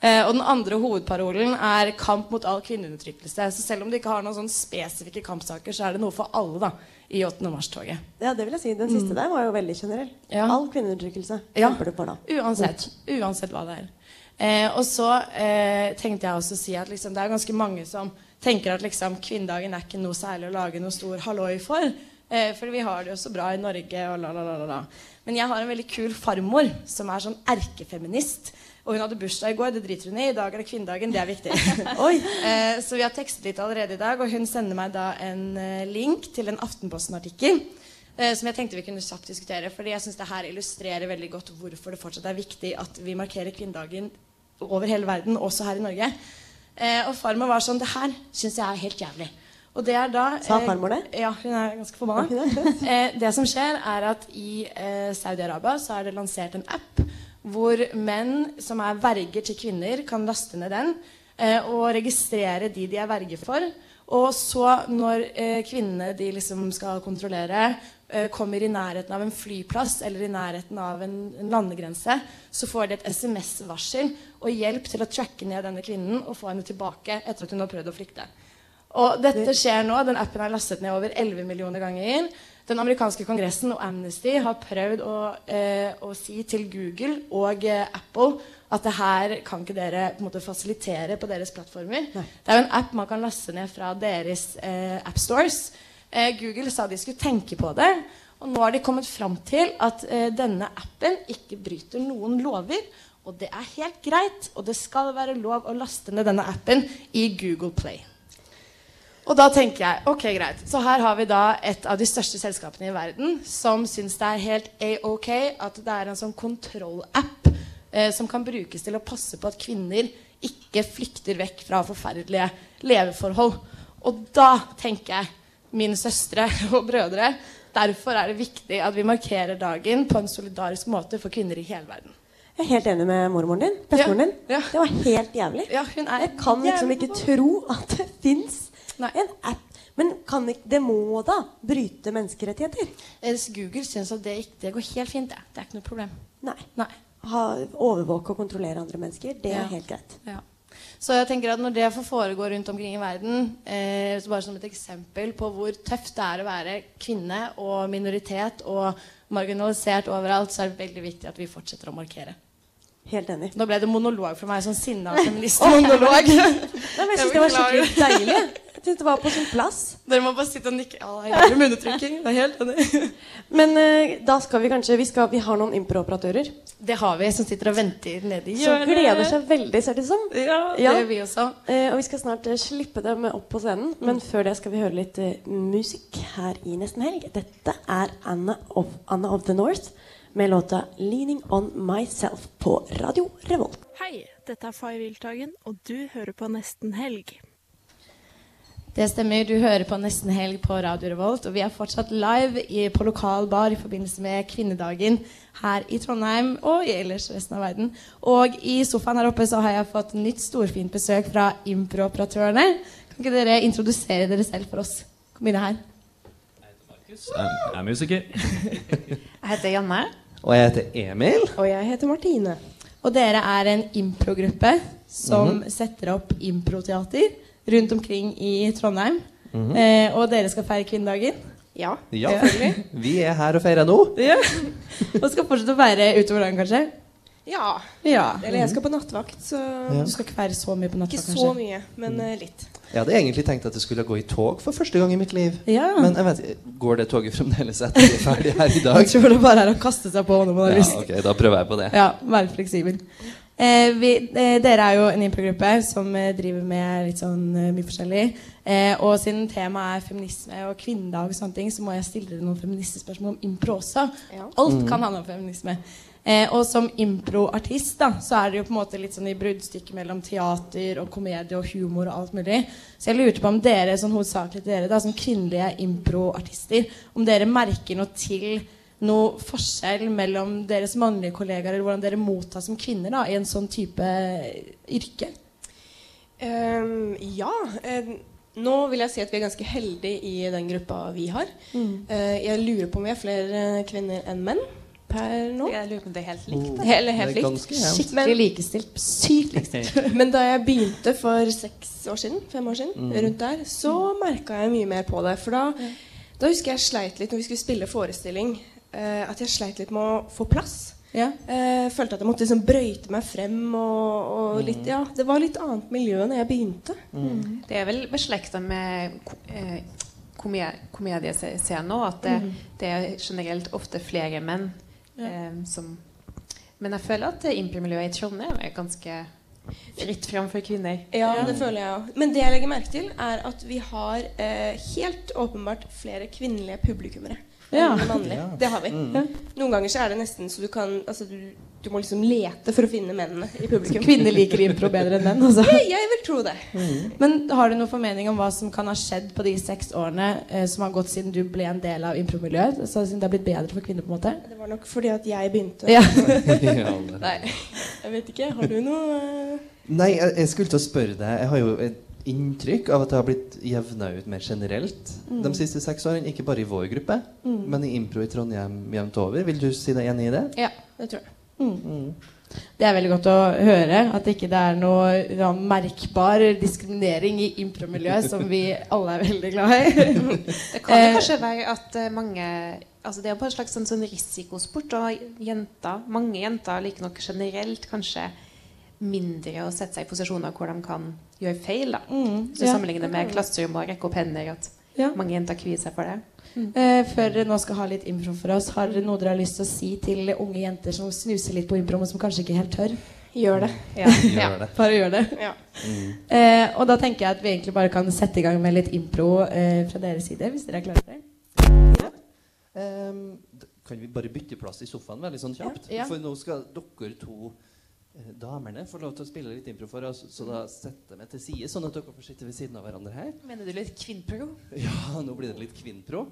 Eh, og den andre hovedparolen er 'kamp mot all kvinneundertrykkelse'. Så selv om det ikke har noen sånn spesifikke kampsaker, så er det noe for alle da, i 8. mars-toget. Ja, det vil jeg si. Den siste Mm. der var jo veldig generell. Ja. All kvinneundertrykkelse Ja. du for da. Uansett. Uansett hva det er. Eh, og så eh, tenkte jeg også å si at liksom, det er ganske mange som tenker at liksom, kvinnedagen er ikke noe særlig å lage noe stor halloi for. Eh, for vi har det jo så bra i Norge og la, la, la, la, la. Men jeg har en veldig kul farmor som er sånn erkefeminist. Og hun hadde bursdag i går. Det driter hun i. I dag er det kvinnedagen. Det er viktig. eh, så vi har tekstet litt allerede i dag, og hun sender meg da en eh, link til en Aftenposten-artikkel. Eh, som jeg tenkte vi kunne kjapt diskutere. Fordi jeg synes det her illustrerer veldig godt hvorfor det fortsatt er viktig at vi markerer kvinnedagen over hele verden, også her i Norge. Eh, og farmor var sånn Det her syns jeg er helt jævlig. Og det er da Sa eh, farmor det? Ja, hun er ganske forbanna. Det som skjer, er at i Saudi-Arabia så er det lansert en app hvor menn som er verger til kvinner, kan laste ned den eh, og registrere de de er verger for. Og så, når eh, kvinnene de liksom skal kontrollere, eh, kommer i nærheten av en flyplass eller i nærheten av en, en landegrense, så får de et SMS-varsel og hjelp til å tracke ned denne kvinnen og få henne tilbake etter at hun har prøvd å flykte. Og dette skjer nå. Den appen er lastet ned over 11 millioner ganger. Den amerikanske kongressen og Amnesty har prøvd å, eh, å si til Google og eh, Apple at det her kan ikke dere på en måte fasilitere på deres plattformer. Det er jo en app man kan laste ned fra deres eh, appstores. Eh, Google sa de skulle tenke på det. Og nå har de kommet fram til at eh, denne appen ikke bryter noen lover. Og det er helt greit, og det skal være lov å laste ned denne appen i Google Play. Og da tenker jeg ok, greit. Så her har vi da et av de største selskapene i verden som syns det er helt a-ok at det er en sånn kontrollapp eh, som kan brukes til å passe på at kvinner ikke flykter vekk fra forferdelige leveforhold. Og da tenker jeg, mine søstre og brødre, derfor er det viktig at vi markerer dagen på en solidarisk måte for kvinner i hele verden. Jeg er helt enig med mormoren din. Bestemoren din. Det var helt jævlig. er jeg kan liksom jævlig ikke tro at det fins en app. Men kan ikke, det må da bryte menneskerettigheter? Google syns at det, ikke- det går helt fint. Det. det er ikke noe problem. Nei. Ha, overvåke og kontrollere andre mennesker, det Ja. er helt greit. Ja. Så jeg tenker at når det får foregå rundt omkring i verden, eh, så bare som et eksempel på hvor tøft det er å være kvinne og minoritet og marginalisert overalt, så er det veldig viktig at vi fortsetter å markere. Helt enig. Nå ble det monolog for meg, sånn sinna feministmonolog. Nei, jeg syns det var skikkelig deilig. Jeg synes det var på sin plass. Dere må bare sitte og nikke. Ja, munnetrykking. Det er helt enig. Men uh, da skal vi kanskje Vi, skal, vi har noen improoperatører. Det har vi, som sitter og venter nede i Som gleder seg veldig, ser det ut som. Ja, det gjør vi også. Uh, og vi skal snart uh, slippe dem opp på scenen. Men før det skal vi høre litt musikk her i Nesten Helg. Dette er Anna of, Anna of the North med låta 'Leaning On Myself' på Radio Revolt. Hei, dette er Fay Wiltagen, og du hører på Nesten Helg. Det stemmer. Du hører på Nesten Helg på Radio Revolt. Og vi er fortsatt live i, på lokal bar i forbindelse med kvinnedagen her i Trondheim og i ellers resten av verden. Og i sofaen her oppe så har jeg fått nytt storfint besøk fra improoperatørene. Kan ikke dere introdusere dere selv for oss? Kom inn her. Jeg er musiker. Jeg heter Janne. Og jeg heter Emil. Og jeg heter Martine. Og dere er en improgruppe som Mhm. setter opp improteater rundt omkring i Trondheim. Mhm. eh, og dere skal feire kvinnedagen? Ja. Ja, vi er her og feirer nå. Ja. Og skal fortsette å feire utover dagen, kanskje? Ja. Ja. Eller jeg skal på nattvakt, så Ja. Du skal ikke feire så mye på nattvakt? Ikke kanskje? så mye, men mm. litt. Jeg hadde egentlig tenkt at jeg skulle gå i tog for første gang i mitt liv. Ja. Men jeg vet, går det toget fremdeles etter vi er ferdig her i dag? Jeg tror det bare er å kaste seg på når man har Ja, lyst. ok, da prøver jeg på det. Ja, Vær fleksibel. Eh, vi, eh, dere er jo en improgruppe som eh, driver med litt sånn eh, mye forskjellig. Eh, og siden temaet er feminisme og kvinnedag, og sånne ting, så må jeg stille dere noen feministespørsmål om impro også. Alt Mm. kan handle om feminisme. Eh, og som improartist da, så er det jo på en måte litt sånn i bruddstykket mellom teater og komedie og humor og alt mulig. Så jeg lurte på om dere, sånn hovedsakelig dere da, som kvinnelige improartister, om dere merker noe til noe forskjell mellom deres mannlige kollegaer, eller hvordan dere mottas som kvinner da, i en sånn type yrke? Um, ja. eh, nå vil jeg si at vi er ganske heldige i den gruppa vi har. Mm. Uh, jeg lurer på om vi er flere kvinner enn menn per nå. Jeg lurer på om det er helt likt. Oh, Eller helt likt. Skikkelig likestilt. Sykt likestilt. Men da jeg begynte for seks år siden, fem år siden, Mm. rundt der, så merka jeg mye mer på det. For da, da husker jeg sleit litt når vi skulle spille forestilling, eh, at jeg sleit litt med å få plass. Eh, følte at jeg måtte liksom brøyte meg frem. Og, og litt, ja, det var litt annet miljø når jeg begynte. Det er vel beslekta med eh, komediescenen òg, at det, Mhm. det er generelt ofte flere menn eh, som Men jeg føler at impromiljøet i Trondheim er ganske fritt fram for kvinner. Ja, det føler jeg òg. Men det jeg legger merke til, er at vi har eh, helt åpenbart flere kvinnelige publikummere. Ja. Mannlig. Ja. Det har vi. Mm. Noen ganger så er det nesten så du kan altså, du, du må liksom lete for å finne mennene i publikum. Kvinner liker impro bedre enn menn, altså. Jeg, jeg vil tro det. Men har du noen formening om hva som kan ha skjedd på de seks årene eh, som har gått siden du ble en del av impromiljøet? Så siden det har blitt bedre for kvinner, på en måte? Det var nok fordi at jeg begynte. Ja. Ja, Nei, jeg vet ikke. Har du noe eh, Nei, jeg, jeg skulle til å spørre deg. Jeg har jo et inntrykk av at det har blitt jevna ut mer generelt Mm. de siste seks årene. Ikke bare i vår gruppe, Mm. men i impro i Trondheim jevnt over. Vil du si deg enig i det? Ja, det tror jeg. Mm. Det er veldig godt å høre. At ikke det er noe ja, merkbar diskriminering i impromiljøet, som vi alle er veldig glad i. Det kan jo Eh, kanskje være at eh, mange altså Det er på en slags sånn, sånn risikosport, og jenter, mange jenter liker nok generelt kanskje mindre å sette seg i posisjoner hvor de kan gjøre feil. Da. Mm, Så ja. sammenlignet med klasserom og rekke opp hender, at mange jenter kvier seg for det. Eh, før dere nå skal ha litt impro for oss, har dere noe dere har lyst til å si til unge jenter som snuser litt på impro, men som kanskje ikke helt tør? Gjør det. Ja. Gjør det. Bare gjør det. Ja. Mm. Eh, og da tenker jeg at vi egentlig bare kan sette i gang med litt impro eh, fra deres side, hvis dere er klare for det. Ja. Um, kan vi bare bytte plass i sofaen veldig sånn kjapt? Ja. For nå skal dere to damene får lov til å spille litt impro for oss. Så da setter meg til side, sånn at dere får sitte ved siden av hverandre her. Mener du litt kvinnpro? Ja, nå blir det litt kvinnpro.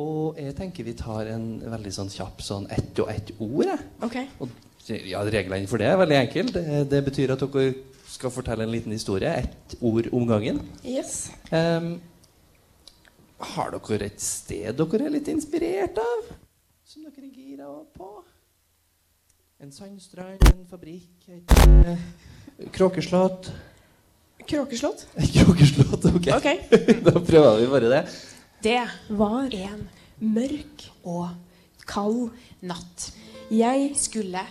Og jeg tenker vi tar en veldig sånn kjapp sånn ett og ett ord. jeg. Ok. Og, ja, Reglene for det er veldig enkelt. Det, det betyr at dere skal fortelle en liten historie. Ett ord om gangen. Yes. Um, har dere et sted dere er litt inspirert av? Som dere er gira på? En sandstrand, en fabrikk, et eh, kråkeslott? Kråkeslott? Kråkeslott, ok. Ok. da prøver vi bare det. Det var en mørk og kald natt. Jeg skulle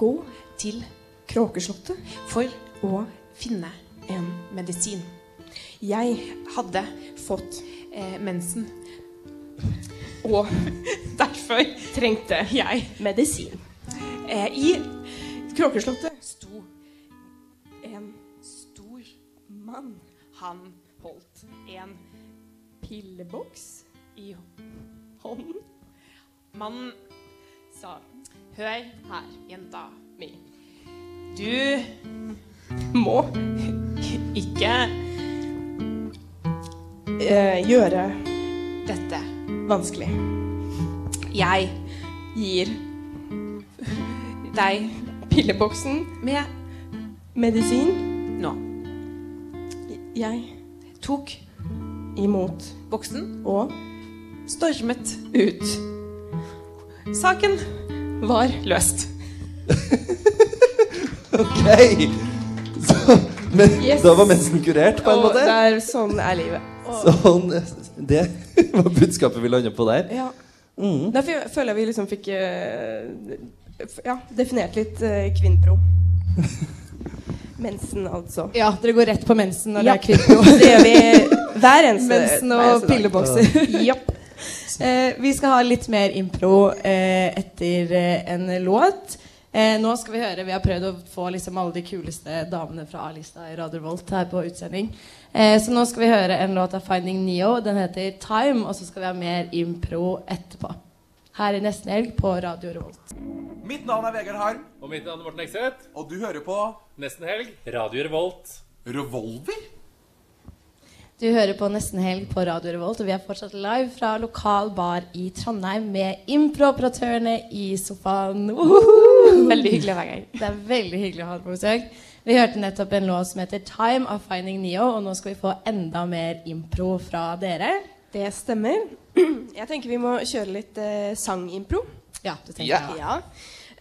gå til Kråkeslottet for å finne en medisin. Jeg hadde fått eh, mensen. Og derfor trengte jeg medisin. Eh, I Kråkeslottet sto en stor mann. Han holdt en pilleboks i hånden. Mannen sa Hør her, jenta mi. Du må ikke eh, gjøre dette vanskelig. Jeg Gir deg pilleboksen med medisin. nå. Jeg Tok imot boksen og stormet ut. Saken Var løst. Ok! Så, men Yes. da var mensen kurert, på en Og måte? det er, sånn er livet. Og, Sånn, det var budskapet vi landa på der. ja. Mm. Derfor føler jeg vi liksom fikk f- ja, definert litt uh, kvinnpro. Mensen, altså. Ja, dere går rett på mensen når Ja. det er kvinnpro. Det gjør vi hver eneste Mensen og pillebokser. ja. Eh, vi skal ha litt mer impro eh, etter eh, en låt. Eh, nå skal vi høre Vi har prøvd å få liksom alle de kuleste damene fra A-lista i Radio Volt her på utsending. Eh, så nå skal vi høre en låt av Finding Neo. Den heter Time. Og så skal vi ha mer impro etterpå. Her i nesten helg på Radio Revolt. Mitt navn er Vegard Harm. Og mitt navn er Morten Ekseth. Og du hører på Nesten helg. Radio Revolt. Revolver? Du hører på Nesten helg på Radio Revolt, og vi er fortsatt live fra lokal bar i Trondheim med improoperatørene i sofaen. Veldig hyggelig å være her. Det er veldig hyggelig å ha deg på besøk. Vi hørte nettopp en låt som heter 'Time of Finding Neo', og nå skal vi få enda mer impro fra dere. Det stemmer. Jeg tenker vi må kjøre litt eh, sangimpro. Ja, det tenker yeah. jeg. Ja.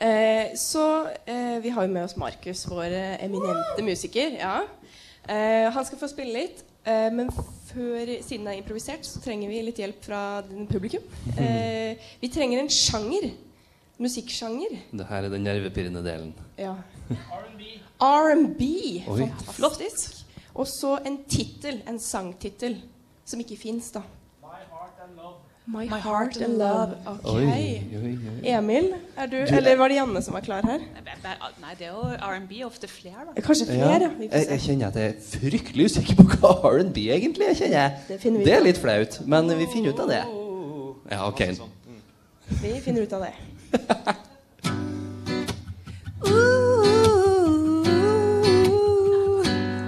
Eh, så eh, vi har jo med oss Markus, vår eh, eminente musiker. Ja. Eh, han skal få spille litt. eh, men før, siden det er improvisert, så trenger vi litt hjelp fra din publikum. Eh, vi trenger en sjanger. Musikksjanger. Det her er den nervepirrende delen. Ja. R&B. Fantastisk. Og så en tittel, en sangtittel, som ikke fins, da. My Heart and Love. Ok. Oi, oi, oi. Emil, er du, Du- Eller var det Janne som var klar her? Nei, det er jo R&B ofte flere, da. Kanskje flere, ja. Jeg, jeg kjenner at jeg er fryktelig usikker på hva R&B egentlig er. kjenner jeg. Det finner vi det er litt flaut, men vi finner ut av det. Ja, ok. Vi finner ut av det.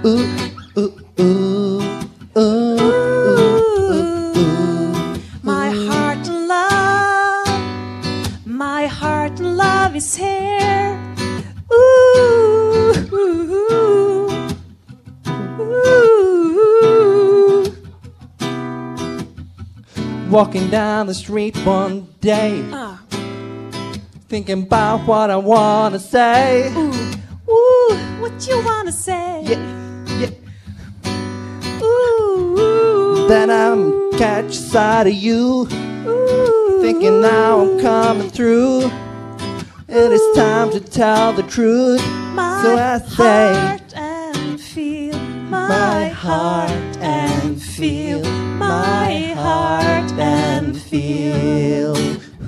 My Walking down the street one day, Ah. thinking about what I wanna say. Ooh, ooh, what you wanna say? Yeah, yeah. Ooh, ooh. Then I'm catch sight of you, ooh, thinking now I'm coming through. And It is time to tell the truth. my so I say, heart and feel my, my heart and feel my heart and feel.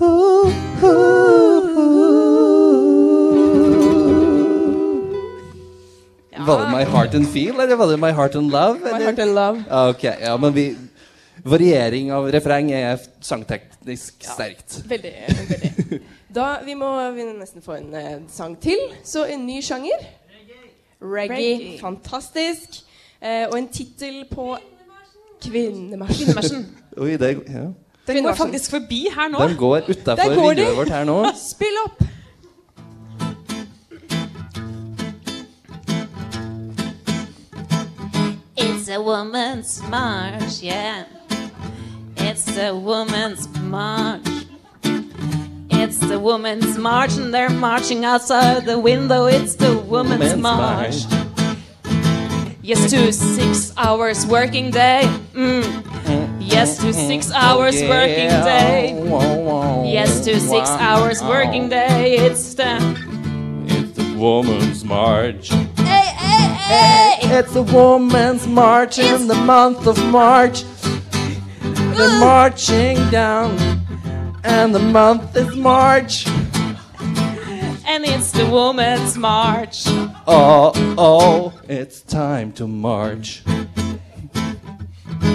Ooh, Var det My Heart and Feel, eller var det My Heart and Love? My? Heart and Love. Ok, ja, men vi Variering av refreng er sangteknisk sterkt. Veldig. veldig. Da, vi må vi nesten få en uh, sang til. Så en ny sjanger. Reggae. Reggae. Fantastisk. Uh, og en tittel på Kvinnemarsjen. Kvinnemarsjen. Oi, det, er- ja. Den går faktisk forbi her nå. Den går utafor Der går de. vinduet vårt her nå. Spill opp! It's a woman's march, yeah. It's a woman's march. It's the woman's march, and they're marching outside the window. It's the woman's, Women's march. Yes to six hours working day. Mm. Yes to six hours Oh, working day. Yes to six hours working day. It's the It's the woman's march. Hey, hey, hey! It's a woman's march in the month of March. They're marching down, and the month is March. And it's the woman's march. Oh, oh, it's time to march.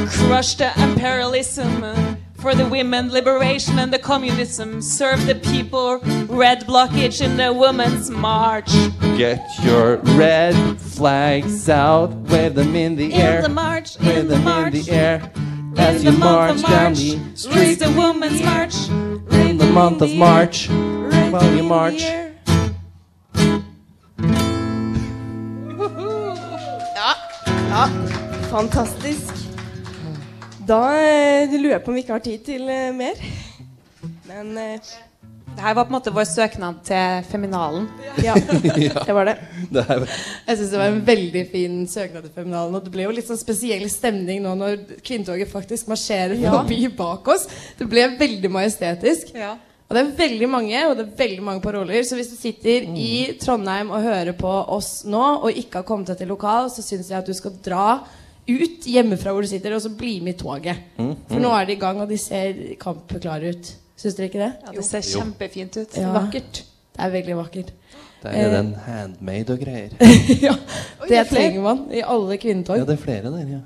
Crush the imperialism for the women liberation and the communism. Serve the people. Red blockage in the women's march. Get your red flags out, wave them in the In air, the march, wave in the them march. in the air as in you the march down the street. the women's march. In the month of March, while you march. Fantastisk. Da eh, lurer jeg på om vi ikke har tid til eh, mer. Men eh, Det her var på en måte vår søknad til Feminalen. Ja, det var det. Det er, Jeg syns det var en veldig fin søknad til Feminalen. Og det ble jo litt sånn spesiell stemning nå når kvinnetoget faktisk marsjerer Ja. forbi bak oss. Det ble veldig majestetisk. Ja. Og det er veldig mange og det er veldig mange paroler. Så hvis du sitter i Trondheim og hører på oss nå og ikke har kommet deg til lokal, så syns jeg at du skal dra ut hjemmefra hvor du sitter, og så bli med i toget. Mm, For nå er de i gang, og de ser kampklare ut. Syns dere ikke det? Ja, det ser kjempefint ut. Ja. Vakkert. Det er veldig vakkert. Der er Eh, den handmade og greier. ja, Oi, det det er trenger man i alle kvinnetog. Ja, det er flere der, ja.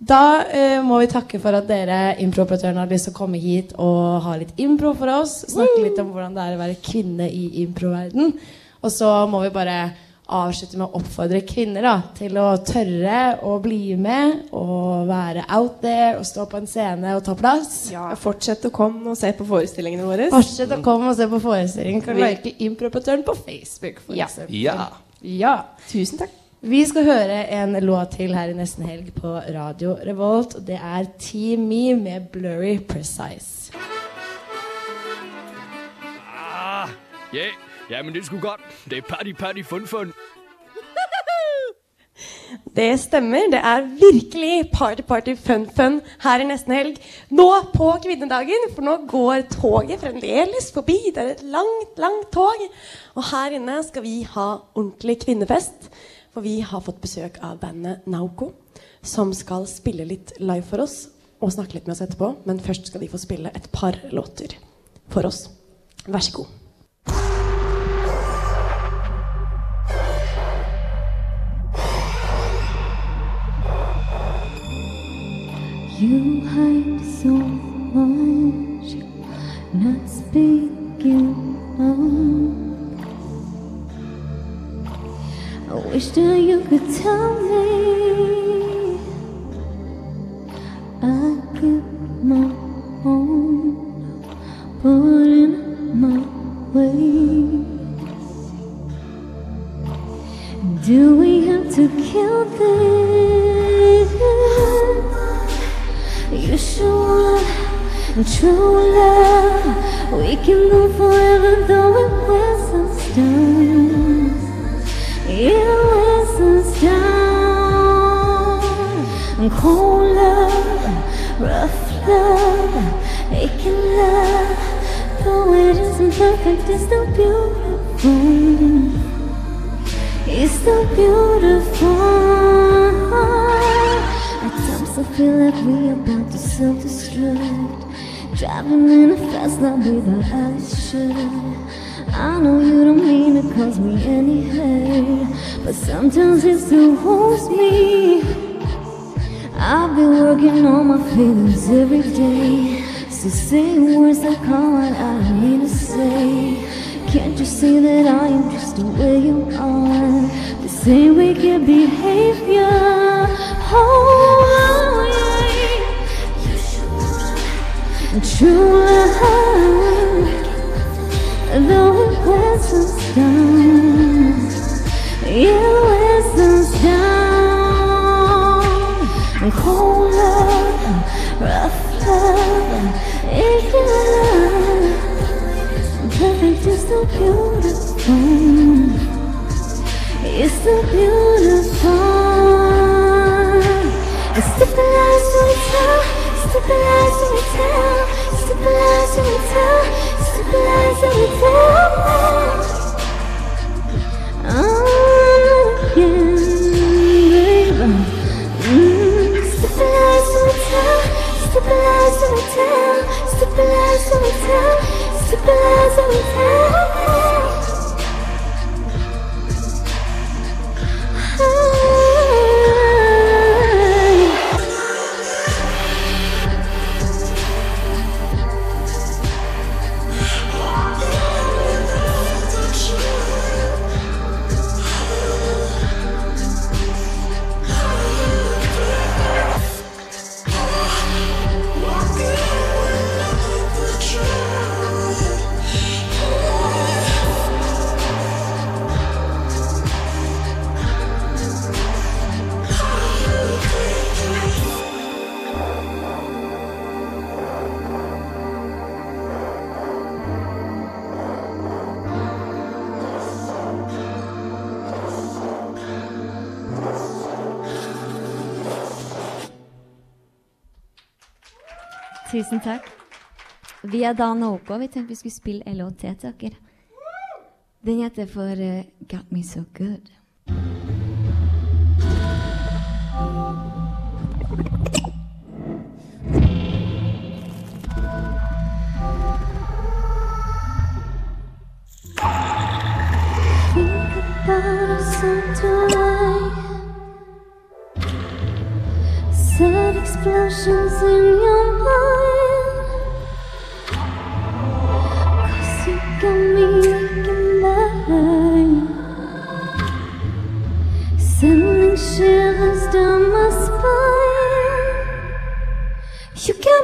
Da eh, må vi takke for at dere improoperatørene har lyst til å komme hit og ha litt impro for oss. Snakke litt om hvordan det er å være kvinne i improverden. Og så må vi bare avslutte med å oppfordre kvinner da, til å tørre å bli med og være out there og stå på en scene og ta plass. Ja, Fortsett å komme og se på forestillingene våre. Fortsett å komme og se på forestillingen. Kan like improoperatøren på Facebook, for Ja. eksempel. Ja. ja. Tusen takk. Vi skal høre en låt til her i nesten helg på Radio Revolt. Det er Team Me med Blurry Precise. Ah, ja, men det skulle godt. Det er party, party, fun, fun. Det stemmer. Det er virkelig party, party, fun, fun her i nesten helg. Nå på kvinnedagen, for nå går toget fremdeles forbi. Det er et langt, langt tog. Og her inne skal vi ha ordentlig kvinnefest. For vi har fått besøk av bandet Nauko, som skal spille litt live for oss og snakke litt med oss etterpå. Men først skal de få spille et par låter for oss. Vær så god. You hide so much, not speaking up. I wish that you could tell me. I keep my own, in my ways. Do we have to kill this? You sure true love we can go forever though it us down. It us down. Cold love, rough love, aching love. Though it isn't perfect, it's still beautiful. It's still beautiful. I feel like we about to self-destruct. Driving in a fast lane without eyes shut. I know you don't mean to cause me any hurt But sometimes it still holds me. I've been working on my feelings every day. Still saying words that come out I don't mean to say Can't you see that I am just the way you are? The same wicked behavior. Oh, True love Though it wears us down It wears us down Cold love, rough love Aching love Perfect is so beautiful It's so beautiful tell Stabilize to tell Stabilize to tell Stabilize to tell Oh, yeah, baby Mm, Stabilize to tell Tusen takk. Vi er da Noco. Vi tenkte vi skulle spille LOT til dere. Den heter for uh, Got Me So Good. Sad explosions in your mind.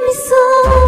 Me so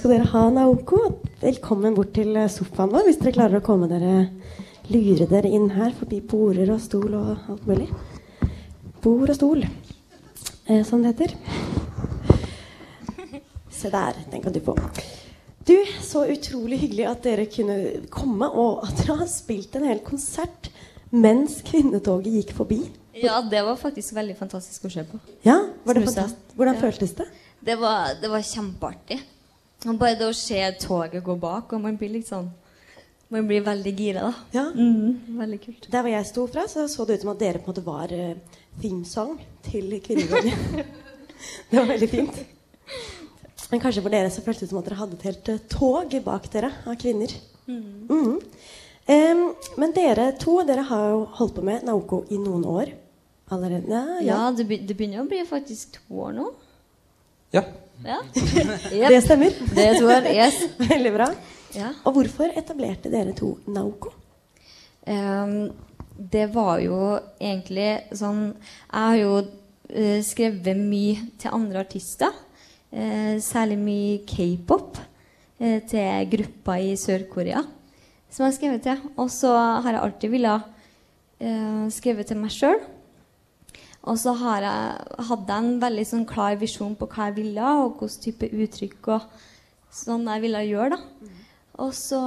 skal dere ha, Naoko. Velkommen bort til eh, sofaen vår hvis dere klarer å komme dere lure dere inn her forbi border og stol og alt mulig. Bord og stol, eh, som det heter. Se der, den kan du få. Du, så utrolig hyggelig at dere kunne komme, og at dere har spilt en hel konsert mens kvinnetoget gikk forbi. Ja, det var faktisk veldig fantastisk å se på. Ja, var det fantastisk? Hvordan Ja. føltes det? Det var, det var kjempeartig. Og bare det å se toget gå bak, og man blir litt sånn Man blir veldig gira, da. Ja. Mm, veldig kult. Der hvor jeg sto fra, så så det ut som at dere på en måte var uh, themesong til kvinnegården. det var veldig fint. Men kanskje for dere så føltes det ut som at dere hadde et helt uh, tog bak dere av kvinner. Mm. Mm. Um, men dere to dere har jo holdt på med Naoko i noen år allerede. Ja, Ja, ja. det, be- det begynner å bli faktisk to år nå. Ja. Ja. Det stemmer. Det tror jeg, yes. Veldig bra. Ja. Og hvorfor etablerte dere to Naoko? Um, det var jo egentlig sånn Jeg har jo uh, skrevet mye til andre artister. Uh, særlig mye k-pop uh, til grupper i Sør-Korea. Som jeg har skrevet til. Og så har jeg alltid villet skrevet til meg sjøl. Og så hadde jeg en veldig sånn klar visjon på hva jeg ville, og hvilken type uttrykk og sånn jeg ville gjøre. da. Og så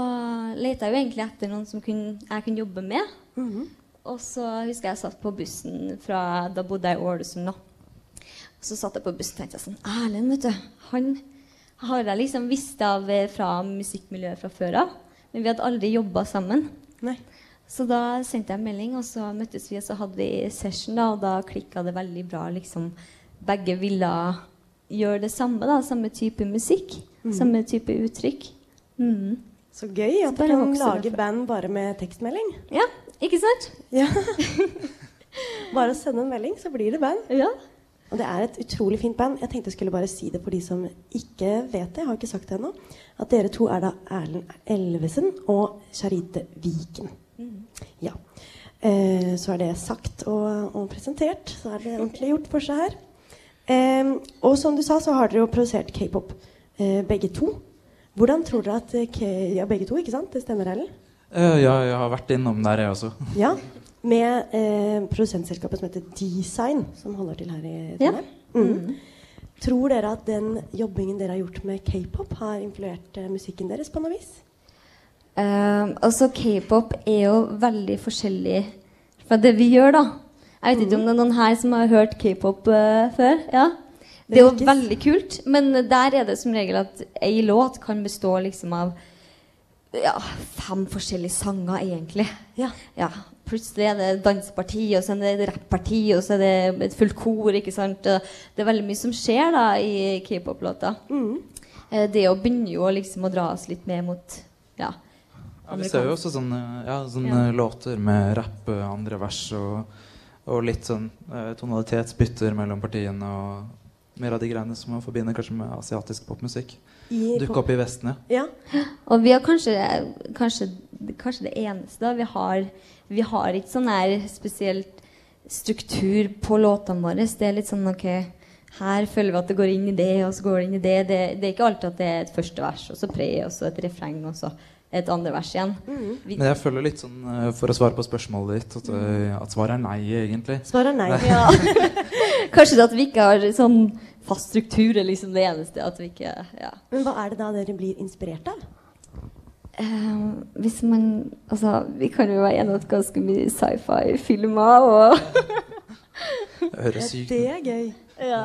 lette jeg jo egentlig etter noen som kunne, jeg kunne jobbe med. Og så husker jeg jeg satt på bussen fra Da bodde jeg i Ålesund. da. Og så satt jeg på bussen og tenkte jeg sånn Erlend, vet du. Han har jeg liksom visst av fra musikkmiljøet fra før av. Men vi hadde aldri jobba sammen. Nei. Så da sendte jeg en melding, og så møttes vi, og så hadde vi session, da, og da klikka det veldig bra. liksom. Begge ville gjøre det samme, da. Samme type musikk. mm. Samme type uttrykk. Mm. Så gøy at bare dere kan lage derfor. band bare med tekstmelding. Ja, ikke sant? Ja. bare å sende en melding, så blir det band. Ja. Og det er et utrolig fint band. Jeg tenkte jeg skulle bare si det for de som ikke vet det. Jeg har ikke sagt det ennå. At dere to er da Erlend Elvesen og Charite Viken. Ja. Eh, så er det sagt og, og presentert. Så er det ordentlig gjort for seg her. Eh, og som du sa, så har dere jo produsert k-pop eh, begge to. Hvordan tror dere at eh, k Ja, begge to, ikke sant? Det stemmer, Ellen? Uh, ja, jeg har vært innom der, jeg også. Ja. Med eh, produsentselskapet som heter Design, som holder til her i Ja. Trondheim. Mm. Tror dere at den jobbingen dere har gjort med k-pop, har influert eh, musikken deres på noe vis? Um, altså, K-pop er jo veldig forskjellig fra det vi gjør, da. Jeg vet ikke om det er noen her som har hørt k-pop uh, før? Ja? Det er jo veldig kult, men der er det som regel at ei låt kan bestå liksom av ja, fem forskjellige sanger, egentlig. Ja. Plutselig er det danseparti, og så er det et rapparti, og så er det et fullt kor. ikke sant? Det er veldig mye som skjer da i k-pop-låter. Eh, Det å begynne jo liksom å dra oss litt mer mot ja, Ja, vi ser jo også sånne, ja, sånne Ja. låter med rapp, eh, andre vers og, og litt sånn eh, tonalitetsbytter mellom partiene og mer av de greiene som man forbinder kanskje med asiatisk popmusikk. dukker Dukke opp i Vesten, Ja. Og vi har kanskje, kanskje, kanskje det eneste da, vi har Vi har ikke sånn her spesielt struktur på låtene våre. Det er litt sånn ok her føler vi at det går inn i det, og så går det inn i det. Det, det er ikke alltid at det er et første vers, og så pre, og så et refreng, og så et andre vers igjen. Vi, Men jeg føler litt sånn, eh, for å svare på spørsmålet ditt, at, eh, at svaret er nei, egentlig. Svaret er nei. Ja. Kanskje det at vi ikke har sånn fast struktur er liksom det eneste. At vi ikke ja. Men hva er det da dere blir inspirert av? Uh, hvis man Altså, vi kan jo være enige om at ganske mye sci-fi-filmer og Det høres sykt Det er gøy. Ja.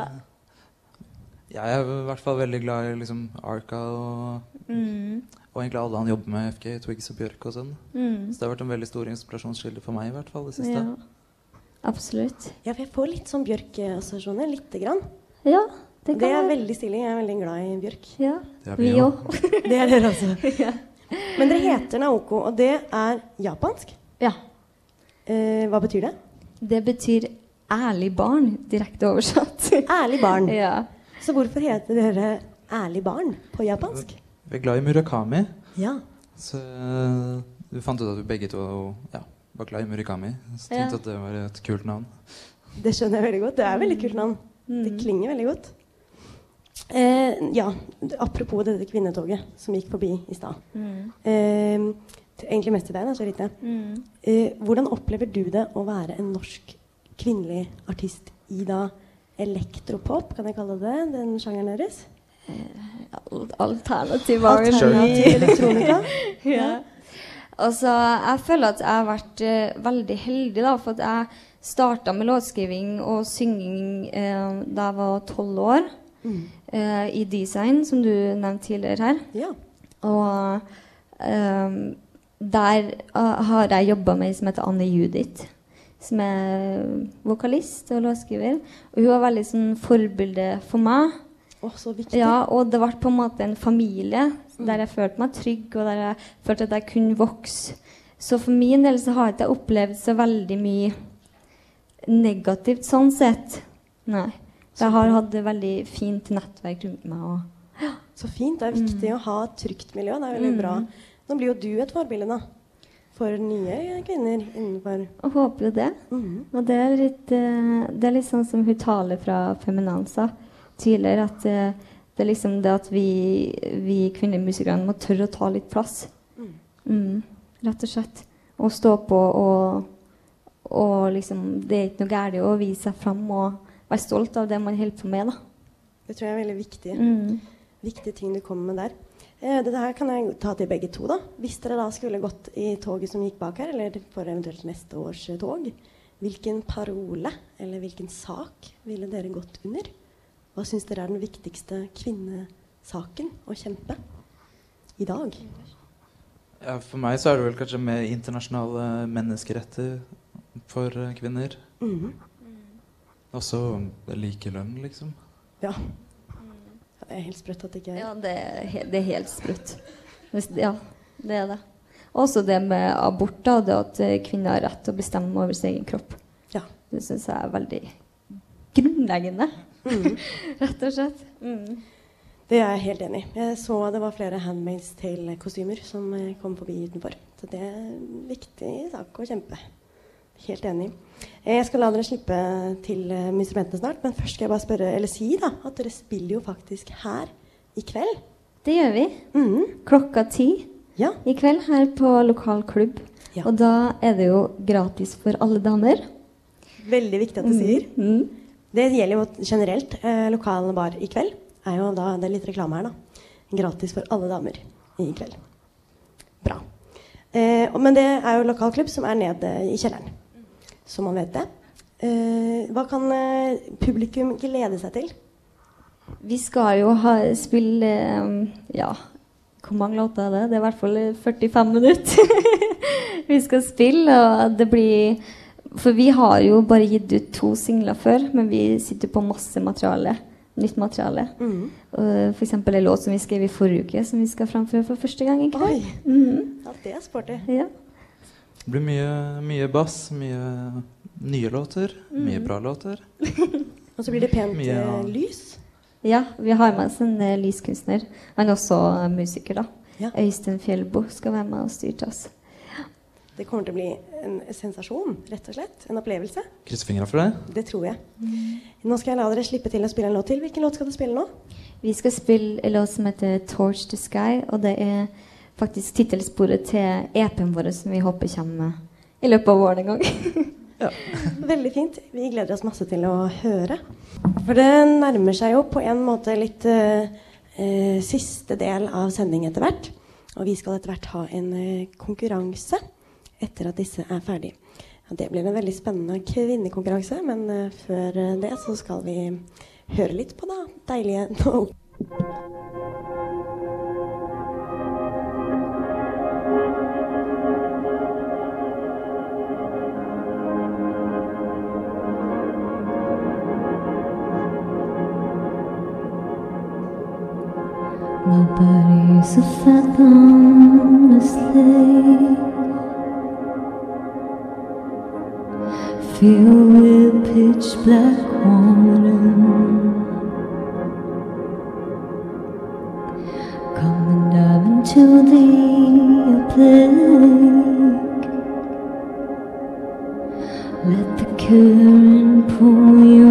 Jeg er i hvert fall veldig glad i liksom Arca og, Mm. Og egentlig alle han jobber med, FK, Twigs og Bjørk og sånn. Mm. Så det har vært en veldig stor inspirasjonskilde for meg i hvert fall det siste. Ja. Absolutt. Ja, for jeg får litt sånn Bjørk-assosiasjoner. Lite grann. Ja, det Det er være. veldig stilig. Jeg er veldig glad i Bjørk. Ja, vi òg. Det er dere også. Men dere heter Naoko, og det er japansk? Ja. Eh, hva betyr det? Det betyr ærlig barn, direkte oversatt. Ærlig barn. Ja. Så hvorfor heter dere Ærlig barn på japansk? Vi er glad i Murakami. Ja. Så eh, du fant ut at vi begge to ja, var glad i Murakami. Så Ja. tenkte at det var et kult navn. Det skjønner jeg veldig godt. Det er et veldig kult navn. Mm. Det klinger veldig godt. Eh, ja, apropos dette kvinnetoget som gikk forbi i stad. Mm. Eh, egentlig mest til deg, da, Charite. Mm. Eh, hvordan opplever du det å være en norsk kvinnelig artist i da elektropop, kan jeg kalle det, den sjangeren deres? Alternativ Alternativ elektronika? ja. Altså, jeg føler at jeg har vært uh, veldig heldig, da, for at jeg starta med låtskriving og synging uh, da jeg var tolv år. Mm. Uh, I design, som du nevnte tidligere her. Ja. Og eh, der eh, har jeg jobba med ei som heter Anne Judith. Som er vokalist og låtskriver. Og hun var veldig sånn forbilde for meg. Å, så viktig. Ja, og det ble på en måte en familie der jeg følte meg trygg, og der jeg følte at jeg kunne vokse. Så for min del så har jeg ikke opplevd så veldig mye negativt sånn sett. Nei. Jeg har hatt et veldig fint nettverk rundt meg. Og Så fint. Det er viktig å ha et trygt miljø. Det er veldig Mm. bra. Nå blir jo du et forbilde, da. For nye kvinner innenfor Jeg håper jo det. Og det er, litt, eh, det er litt sånn som hun taler fra Feminanza tidligere, at det, det er liksom det at vi, vi kvinnelige musikere må tørre å ta litt plass. Mm, rett og slett. Og stå på og, og liksom Det er ikke noe galt å vise seg fram og være stolt av det man holder på med, da. Det tror jeg er veldig viktig. Mm. viktige ting du kommer med der. Eh, dette her kan jeg ta til begge to. da. Hvis dere da skulle gått i toget som gikk bak her, eller for eventuelt neste års eh, tog, hvilken parole eller hvilken sak ville dere gått under? Hva syns dere er den viktigste kvinnesaken å kjempe i dag? Ja, for meg så er det vel kanskje mer internasjonale menneskeretter for eh, kvinner. Mhm. Også likelønn, liksom. Ja. Det er helt sprøtt at det ikke er Ja, det er, he det er helt sprøtt. Hvis- Ja, det er det. Også det med abort, da. Det at eh, kvinner har rett til å bestemme over sin egen kropp. Ja. Det syns jeg er veldig grunnleggende. Mhm. Rett og slett. Mm. Det er jeg helt enig i. Jeg så det var flere Handmaid's Tale-kostymer som eh, kom forbi utenfor. Så det er en viktig sak å kjempe. Helt enig. Eh, Jeg skal la dere slippe til med instrumentene snart, men først skal jeg bare spørre, eller si da, at dere spiller jo faktisk her i kveld. Det gjør vi. Klokka ti i kveld her på lokal klubb. Og da er det jo gratis for alle damer. Veldig viktig at du Mm, sier. Det gjelder jo generelt. Eh, lokal bar i kveld er jo da, det er litt reklame her da, gratis for alle damer i kveld. Bra. Eh, men det er jo lokal klubb som er nede i kjelleren, så man vet det. Eh, hva kan eh, publikum glede seg til? Vi skal jo ha, spille eh, Ja, hvor mange låter er det? Det er i hvert fall 45 minutter vi skal spille. Og det blir For vi har jo bare gitt ut to singler før, men vi sitter på masse materiale. Nytt materiale. Mm. Uh, eksempel en låt som vi skrev i forrige uke, som vi skal framføre for første gang i kveld. Oi. Mhm. Ja, det er sporty. Ja. Det blir mye, mye bass, mye nye låter, mye Mm. bra låter. Og så blir det pent Mye, eh, ja. lys. Ja, vi har med oss en uh, lyskunstner. Han er også uh, musiker, da. Ja. Øystein Fjellbo skal være med og styre til oss. Det kommer til å bli en sensasjon, rett og slett. En opplevelse. Krysse fingra for det. Det tror jeg. Nå skal jeg la dere slippe til å spille en låt til. Hvilken låt skal dere spille nå? Vi skal spille en låt som heter 'Torch the Sky', og det er faktisk tittelsporet til EP-en vår som vi håper kommer i løpet av våren en gang. Veldig fint. Vi gleder oss masse til å høre. For det nærmer seg jo på en måte litt eh, eh, siste del av sending etter hvert. Og vi skal etter hvert ha en eh, konkurranse etter at disse er ferdig. Ja, det blir en veldig spennende kvinnekonkurranse, men eh, før eh, det så skal vi høre litt på da deilige No. Nobody's a fathomless to Filled with pitch black water. Come and dive into the plague. Let the current pull you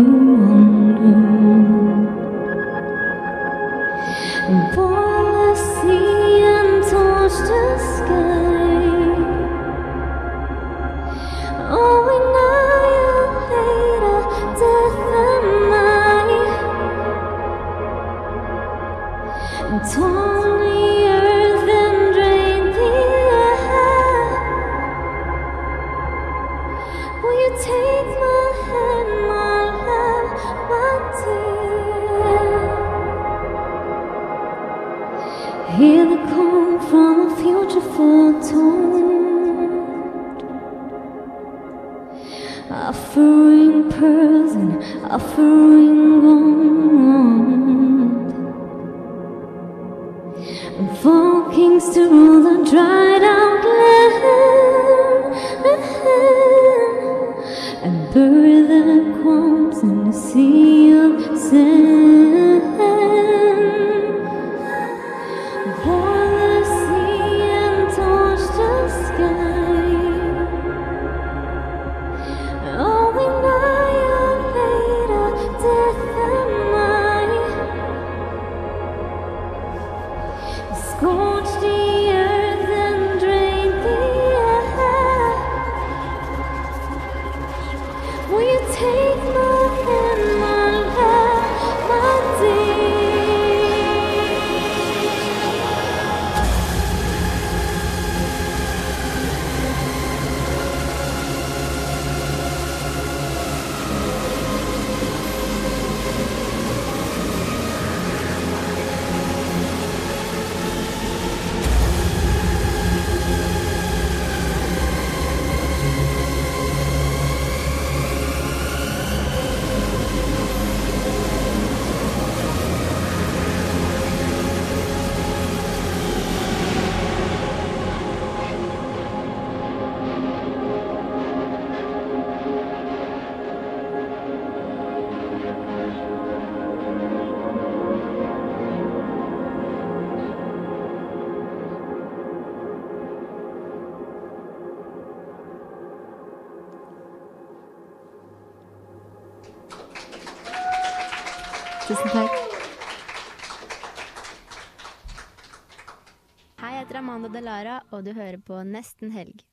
Delara, og du hører på Nesten Helg.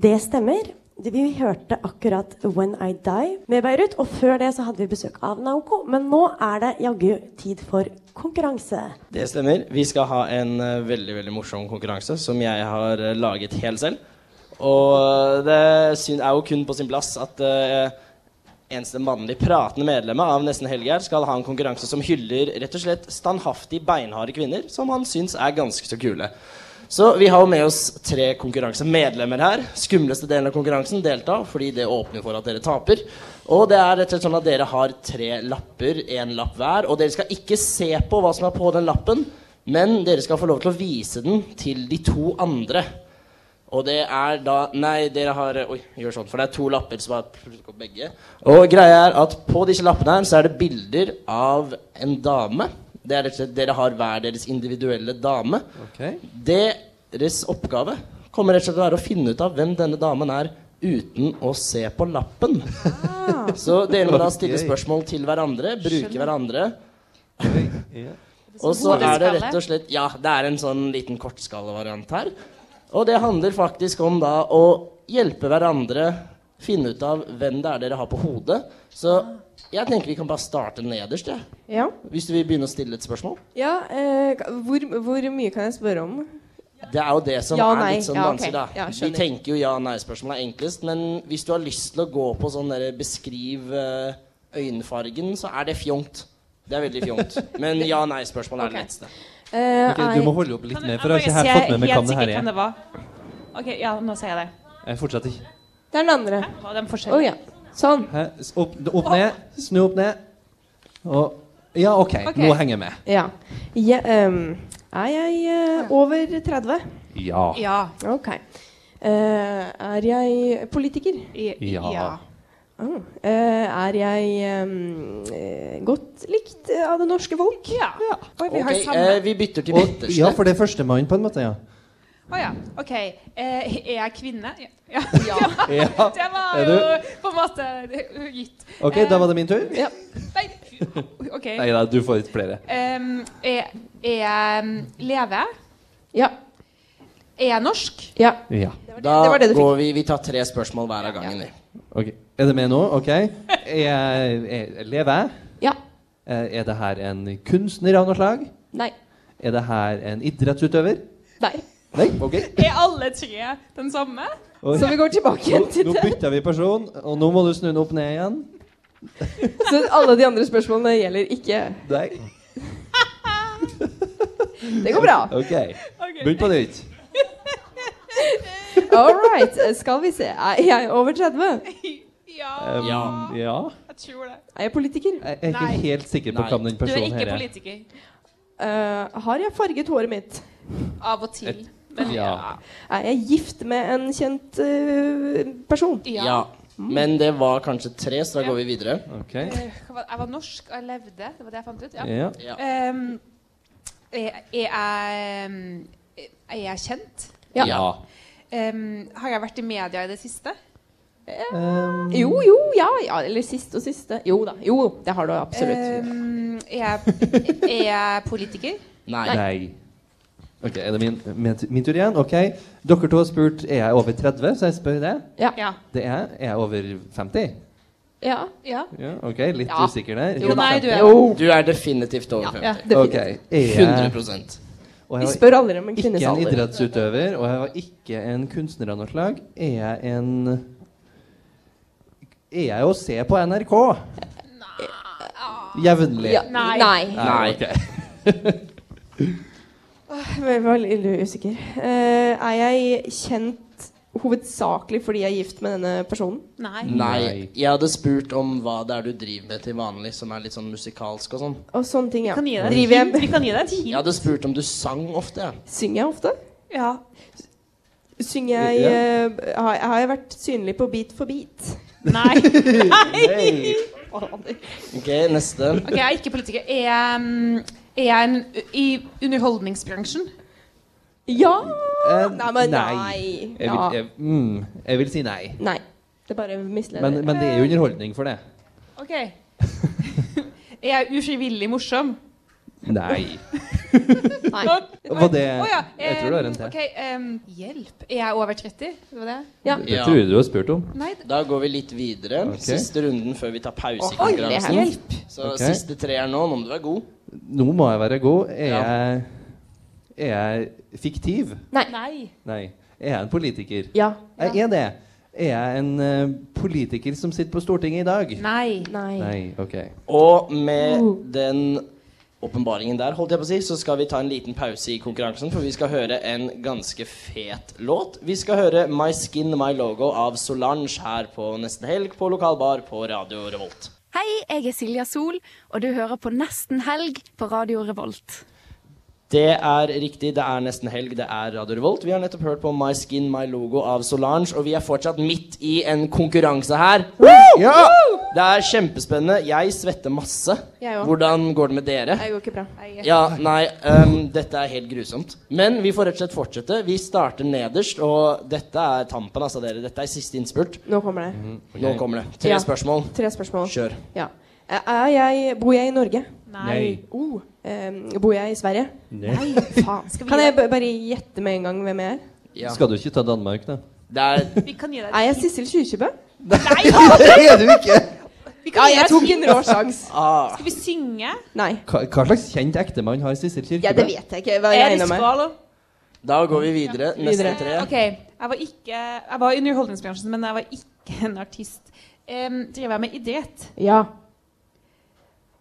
Det stemmer. Vi hørte akkurat 'When I Die' med Beirut. Og før det så hadde vi besøk av Naoko. Men nå er det jaggu tid for konkurranse. Det stemmer. Vi skal ha en eh, veldig veldig morsom konkurranse som jeg har eh, laget helt selv. Og eh, det er jo kun på sin plass at uh, eneste mannlig pratende medlemmet av Nesten Helg her skal ha en konkurranse som hyller rett og slett standhaftig beinharde kvinner som han syns er ganske så kule. Så vi har med oss tre konkurransemedlemmer her. Skumleste delen av konkurransen delta, fordi det åpner for at dere taper. Og det er rett og slett sånn at dere har tre lapper, én lapp hver. Og dere skal ikke se på hva som er på den lappen, men dere skal få lov til å vise den til de to andre. Og det er da Nei, dere har Oi, gjør sånn, for det er to lapper som opp begge. Og greia er at på disse lappene her så er det bilder av en dame. Det er rett og slett Dere har hver deres individuelle dame. Deres oppgave kommer rett og slett å være å finne ut av hvem denne damen er uten å se på lappen. Så dere må da stille spørsmål til hverandre, bruke Skjønne. hverandre. Ja. Og så er det rett og slett Ja, det er en sånn liten kortskallevariant her. Og det handler faktisk om da å hjelpe hverandre finne ut av hvem det er dere har på hodet. Så jeg tenker vi kan bare starte nederst, Ja. Ja. Hvis du vil begynne å stille et spørsmål. Ja, eh, hvor, hvor mye kan jeg spørre om? Det er jo det som Ja, er litt sånn Ja, vanskelig, da. Ja, Vi tenker jo ja- nei-spørsmål er enklest, men hvis du har lyst til å gå på sånn derre beskriv eh, øyenfargen, så er det fjongt. Det er veldig fjongt. Men ja- nei-spørsmål er det letteste. Uh, okay, du må holde opp litt mer, for jeg har ikke helt fått med meg hvem det her er. det. Ok, ja, nå sier jeg det. Jeg fortsetter ikke. Det er den andre. Å forskjellige? ja. Sånn. Hæ? Opp, opp ned, snu opp ned. Og Ja, OK, okay. nå henger jeg med. Ja. Ja, um, er jeg uh, over 30? Ja. Ja. Ok. Uh, er jeg politiker? Ja. ja. Uh, er jeg um, godt likt av det norske folk? Ja. Oi, vi har samme. eh, vi bytter til midterste. ja, for det er førstemann, på en måte, ja. Å ja. OK. Eh, er jeg kvinne? Ja. ja. Ja. Det var Er jo på en måte gitt. OK, Eh, da var det min tur. Nei, okay. Nei da, du får litt flere. Um, er, er jeg leve? Ja. Er jeg norsk? Ja. Ja. Da det var det du fikk. går vi Vi tar tre spørsmål hver av gangen. vi. Ok, Er det med nå? OK. Er jeg, er, lever jeg? Ja. Eh, Er det her en kunstner av noe slag? Nei. Er det her en idrettsutøver? Nei. Nei? OK. Er alle tre den samme? Oi. Så vi går tilbake igjen til Nå bytter vi person, og nå må du snu den opp ned igjen. Så alle de andre spørsmålene gjelder ikke. Nei. Det går bra. OK. Begynn på nytt. All right. Skal vi se. Er jeg over 30? Um, ja. Jeg tror det. Er jeg politiker? Jeg er ikke Nei. helt sikker på hvem den Du er personen ikke er. politiker. Uh, har jeg farget håret mitt? Av og til. Men Ja. Er jeg gift med en kjent eh, person? Ja. Men det var kanskje tre, så da går vi videre. Okay. Eh, Jeg var norsk og jeg levde. Det var det jeg fant ut. Ja. Ja. Um, er, er, jeg, um, er jeg kjent? Ja. Ja. Um, har jeg vært i media i det siste? Um, Jo, jo, ja, ja. Eller sist og siste. Jo da. Jo, det har du absolutt. Um, er, jeg, er jeg politiker? Nei. Nei. Ok, Er det min, min, min tur igjen? Ok. Dere to har spurt er jeg over 30, så jeg spør det. Ja. Ja. Det er Er jeg over 50? Ja. ja. Ja, ok, Litt Ja. usikker der. Jo, nei, du er. Du er definitivt over 50. Ja, Ok, definitivt. er jeg 100 og Vi jeg spør aldri om en ikke en idrettsutøver, og jeg var ikke en kunstner av noe slag. Er jeg en Er jeg å se på NRK? Jevnlig? Nei. Nei. Nei. Nei, ok. Åh, Jeg var litt usikker. Uh, er jeg kjent hovedsakelig fordi jeg er gift med denne personen? Nei. Nei. Nei. Jeg hadde spurt om hva det er du driver med til vanlig, som er litt sånn musikalsk og sånn. Og sånne ting, ja. Kan gi deg et hint. Vi kan gi deg et hint. Jeg hadde spurt om du sang ofte. Ja. Synger jeg ofte? Ja. Synger jeg uh, har, har jeg vært synlig på Beat for beat? Nei. Nei. Ok, neste. Ok, jeg er ikke politiker. Er jeg, mm, er jeg en, i underholdningsbransjen? Ja! Eh, Nei, men nei. Jeg vil, jeg, mm, jeg vil si nei. Nei. Det bare misleder. Men, men det er jo underholdning for det. Ok. Er jeg ufrivillig morsom? Nei. Nei. Var det oh, ja, Jeg tror det var en til. Okay, um, hjelp. Er jeg over 30? Det var Ja. Det tror jeg du har spurt om. Nei, Da går vi litt videre. Okay. Siste runden før vi tar pause i konkurransen. hjelp. Så okay. siste tre er nå. Nå må du være god. Nå må jeg være god. Er Ja. jeg Er jeg fiktiv? Nei. Nei. Er jeg en politiker? Ja. Jeg er det. Er jeg en uh, politiker som sitter på Stortinget i dag? Nei. Nei, ok. Og med den åpenbaringen der, holdt jeg på å si, så skal vi ta en liten pause i konkurransen, for vi skal høre en ganske fet låt. Vi skal høre My Skin My Logo av Solange her på Nesten Helg på lokal bar på Radio Revolt. Hei, jeg er Silja Sol, og du hører på Nesten Helg på Radio Revolt. Det er riktig, det er nesten helg, det er Radio Revolt. Vi har nettopp hørt på My Skin My Logo av Solange, og vi er fortsatt midt i en konkurranse her. Ja! Det er kjempespennende. Jeg svetter masse. Jeg også. Hvordan går det med dere? Det går ikke bra. Ja, nei, um, dette er helt grusomt. Men vi får rett og slett fortsette. Vi starter nederst, og dette er tampen, altså dere. Dette er siste innspurt. Nå kommer det. Nå kommer det. Tre Ja. spørsmål. Tre spørsmål. Kjør. Ja. Er jeg, bor jeg i Norge? Nei. Oh, em, bor jeg i Sverige? Nei. Faen. Kan jeg bare gjette med en gang hvem jeg er? Skal du ikke ta Danmark, da? Det er Er jeg Sissel Kyrkjebø? Det er du ikke! Vi kan Ja, jeg tok en rå sjanse. Ah. Skal vi synge? Nei. Hva, hva slags kjent ektemann har Sissel Kyrkjebø? Ja, det vet jeg ikke. Hva Er jeg med. Da går vi videre. Neste Videre. tre. Ok, jeg var ikke Jeg var i underholdningsbransjen, men jeg var ikke en artist. Um, driver jeg med idrett? Ja.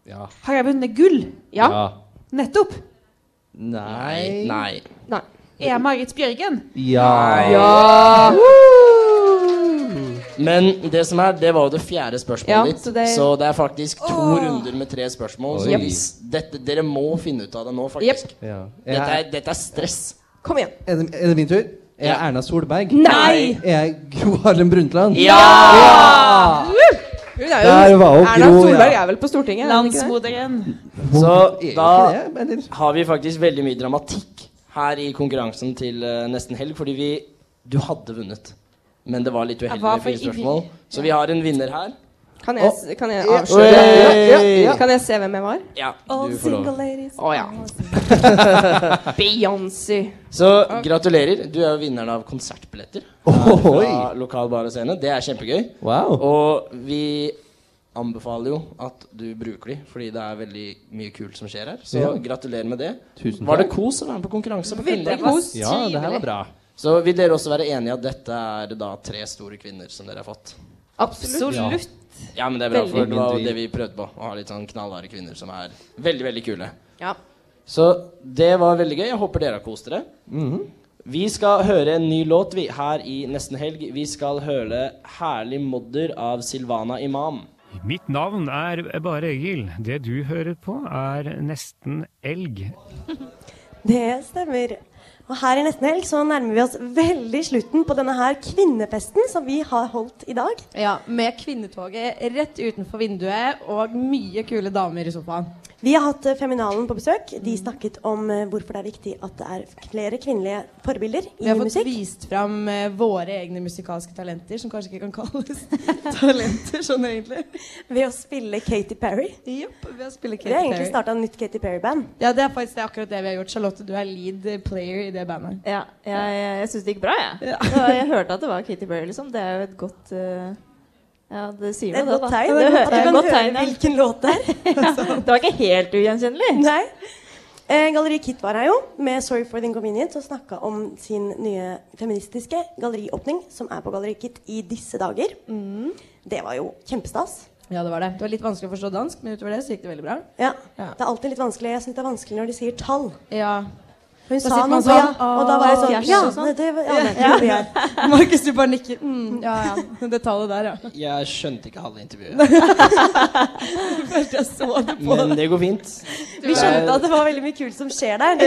Ja. Har jeg vunnet gull? Ja. Nettopp. Nei. Nei. Nei. Er jeg Marit Bjørgen? Ja. Ja. Men det som er, det var jo det fjerde Ja, spørsmålet ditt. så Så det- det, er faktisk to Åh. runder med tre spørsmål. Så hvis dette, dere må finne ut av det nå, faktisk. Ja. Dette, Er, dette er stress. Kom igjen. er, det, er det min tur? Er jeg Erna Solberg? Nei! Er jeg Gro Harlem Brundtland? Ja! Hun er Der var hun Erna Gro, Solberg ja. er vel på Stortinget? er hun ikke det? Landsmoderen. Så da har vi faktisk veldig mye dramatikk her i konkurransen til eh, nesten helg, fordi vi Du hadde vunnet. Men det var litt uheldig var med fire ivrig. spørsmål. Så vi har en vinner her. Kan jeg, oh. kan jeg avsløre? Ja, ja, ja. Kan jeg se hvem jeg var? Ja, All single ladies. Å ja. Beyoncé. Så gratulerer. Du er jo vinneren av konsertbilletter Oi. fra lokal bar og scene. Det er kjempegøy. Wow. Og vi anbefaler jo at du bruker de, fordi det er veldig mye kult som skjer her. Så Ja. gratulerer med det. Tusen Var det kos å være med på konkurranse? på Veldig kos. Ja, det her var bra. Så vil dere også være enige at dette er da tre store kvinner som dere har fått? Absolutt. Ja, men det er bra, Veldig. for det var jo det vi prøvde på. Å ha litt sånn knallharde kvinner som er veldig, veldig kule. Ja. Så det var veldig gøy. Jeg håper dere har kost dere. Mhm. Vi skal høre en ny låt vi, her i Nesten Helg. Vi skal høre 'Herlig modder' av Silvana Imam. Mitt navn er bare Egil. Det du hører på, er nesten elg. Det stemmer. Og her i Nesten Helg så nærmer vi oss veldig slutten på denne her kvinnefesten som vi har holdt i dag. Ja, Med kvinnetoget rett utenfor vinduet og mye kule damer i sofaen. Vi har hatt eh, Feminalen på besøk. De snakket om eh, hvorfor det er viktig at det er flere kvinnelige forbilder Vi har fått musikk. vist fram eh, våre egne musikalske talenter, som kanskje ikke kan kalles talenter sånn egentlig. Ved å spille Katy Perry. Yep, ved å spille Vi har egentlig Perry. starta nytt Katy Perry-band. Ja, det er faktisk det er akkurat det vi har gjort. Charlotte, du er lead player i det bandet. Ja, jeg, jeg, jeg syns det gikk bra, jeg. Ja. Ja, jeg hørte at det var Katy Berry, liksom. Det er jo et godt uh, Ja, det sier Det er et godt tegn. Det, Det er det kan godt høre tegn, ja. hvilken låt det er. det var ikke helt ugjenkjennelig. Nei. Eh, Galleri Kit var her jo med 'Sorry for the Inconvenience' og snakka om sin nye feministiske galleriåpning, som er på Galleri Kit i disse dager. Mm. Det var jo kjempestas. Ja, det var det. Det var litt vanskelig å forstå dansk, men utover det så gikk det veldig bra. Ja. Ja. Det er alltid litt vanskelig. Jeg syns det er vanskelig når de sier tall. Ja. Hun sa noe, ja, sånn, og da var jeg sånn Ja, sånn. det, det, jeg det tror er. Markus, du bare nikker. Mm, ja, ja. Det tallet der, ja. Jeg skjønte ikke halve intervjuet. Først jeg så det på Men det går fint. Vi skjønte at det var veldig mye kult som skjer der.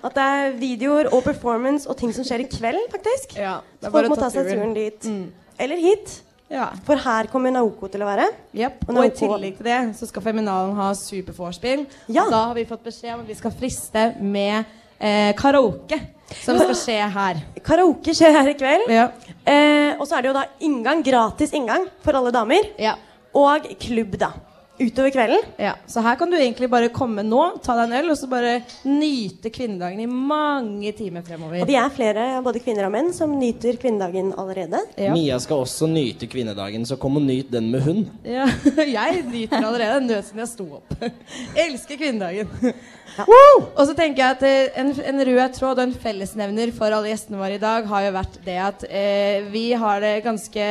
At det er videoer og performance og ting som skjer i kveld, faktisk. Ja, det Så er folk bare må ta ta seg turen. dit. Mm. Eller hit. Ja. For her kommer Naoko til å være. Yep. Og Og i tillegg til det så skal Feminalen ha supervorspiel. Ja. Da har vi fått beskjed om at vi skal friste med eh, karaoke. Som skal skje her. Karaoke skjer her i kveld. Ja. Eh, og så er det jo da inngang, gratis inngang for alle damer. Ja. Og klubb, da. Utover kvelden. Ja, Så her kan du egentlig bare komme nå, ta deg en øl, og så bare nyte kvinnedagen i mange timer fremover. Og vi er flere, både kvinner og menn, som nyter kvinnedagen allerede. Mia skal også nyte kvinnedagen, så kom og nyt den med hund. Ja, jeg nyter allerede. nød siden jeg sto opp. Elsker kvinnedagen. Og så tenker jeg at eh, en, en rød tråd og en fellesnevner for alle gjestene våre i dag har jo vært det at eh, vi har det ganske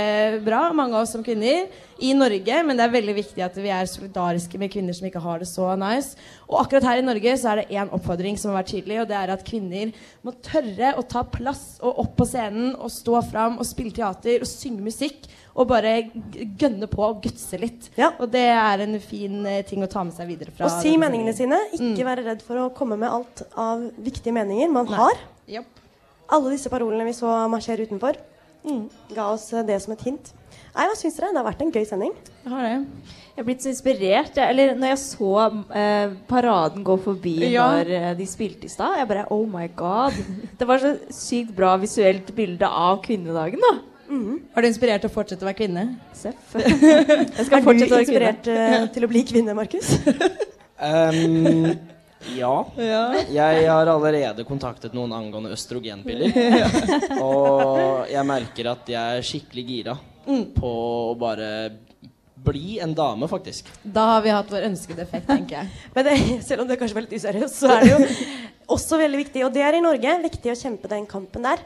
bra, mange av oss som kvinner, i Norge. Men det er veldig viktig at vi er solidariske med kvinner som ikke har det så nice. Og akkurat her i Norge så er det én oppfordring som har vært tydelig, og det er at kvinner må tørre å ta plass og opp på scenen og stå fram og spille teater og synge musikk. Og bare gønne på og gutse litt. Og det er en fin eh, ting å ta med seg videre fra Og si meningene sine. Ikke være redd for å komme med alt av viktige meninger man har. Yep. Alle disse parolene vi så marsjere utenfor, ga oss eh, det som et hint. Nei, hva syns dere? Det har vært en gøy sending. Jeg har det. Jeg er blitt så inspirert. Jeg, eller når jeg så eh, paraden gå forbi Ja. når eh, de spilte i stad, jeg bare Oh my god. Det var så sykt bra visuelt bilde av kvinnedagen, da. Var du inspirert til å fortsette å være kvinne? Seff. Jeg skal er fortsette du å være inspirert eh, til å bli kvinne, Markus? Ehm, ja. Ja. Jeg har allerede kontaktet noen angående østrogenpiller. og jeg merker at jeg er skikkelig gira Mm. på å bare bli en dame, faktisk. Da har vi hatt vår ønskede effekt, tenker jeg. Men det, selv om det kanskje var litt useriøst, så er det jo også veldig viktig, og det er i Norge, viktig å kjempe den kampen der.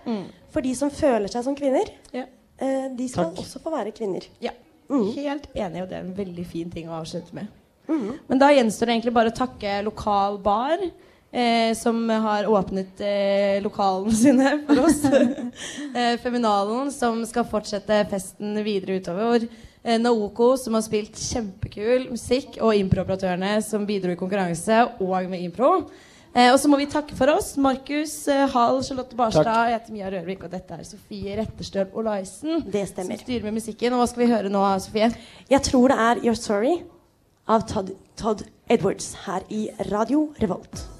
For de som føler seg som kvinner, ja. de skal Takk. også få være kvinner. Ja. Helt enig, og det er en veldig fin ting å avslutte med. Men da gjenstår det egentlig bare å takke lokal bar. Eh, som har åpnet eh, lokalene sine for oss. eh, Feminalen, som skal fortsette festen videre utover. Eh, Naoko, som har spilt kjempekul musikk. Og improoperatørene, som bidro i konkurranse og med impro. Eh, og så må vi takke for oss. Markus eh, Hall, Charlotte Barstad, Takk. jeg heter Mia Rørvik, og dette er Sofie Retterstøl Olaisen. Det stemmer. Som styrer med musikken. Og hva skal vi høre nå, Sofie? Jeg tror det er You're Sorry av Todd, Todd Edwards her i Radio Revolt.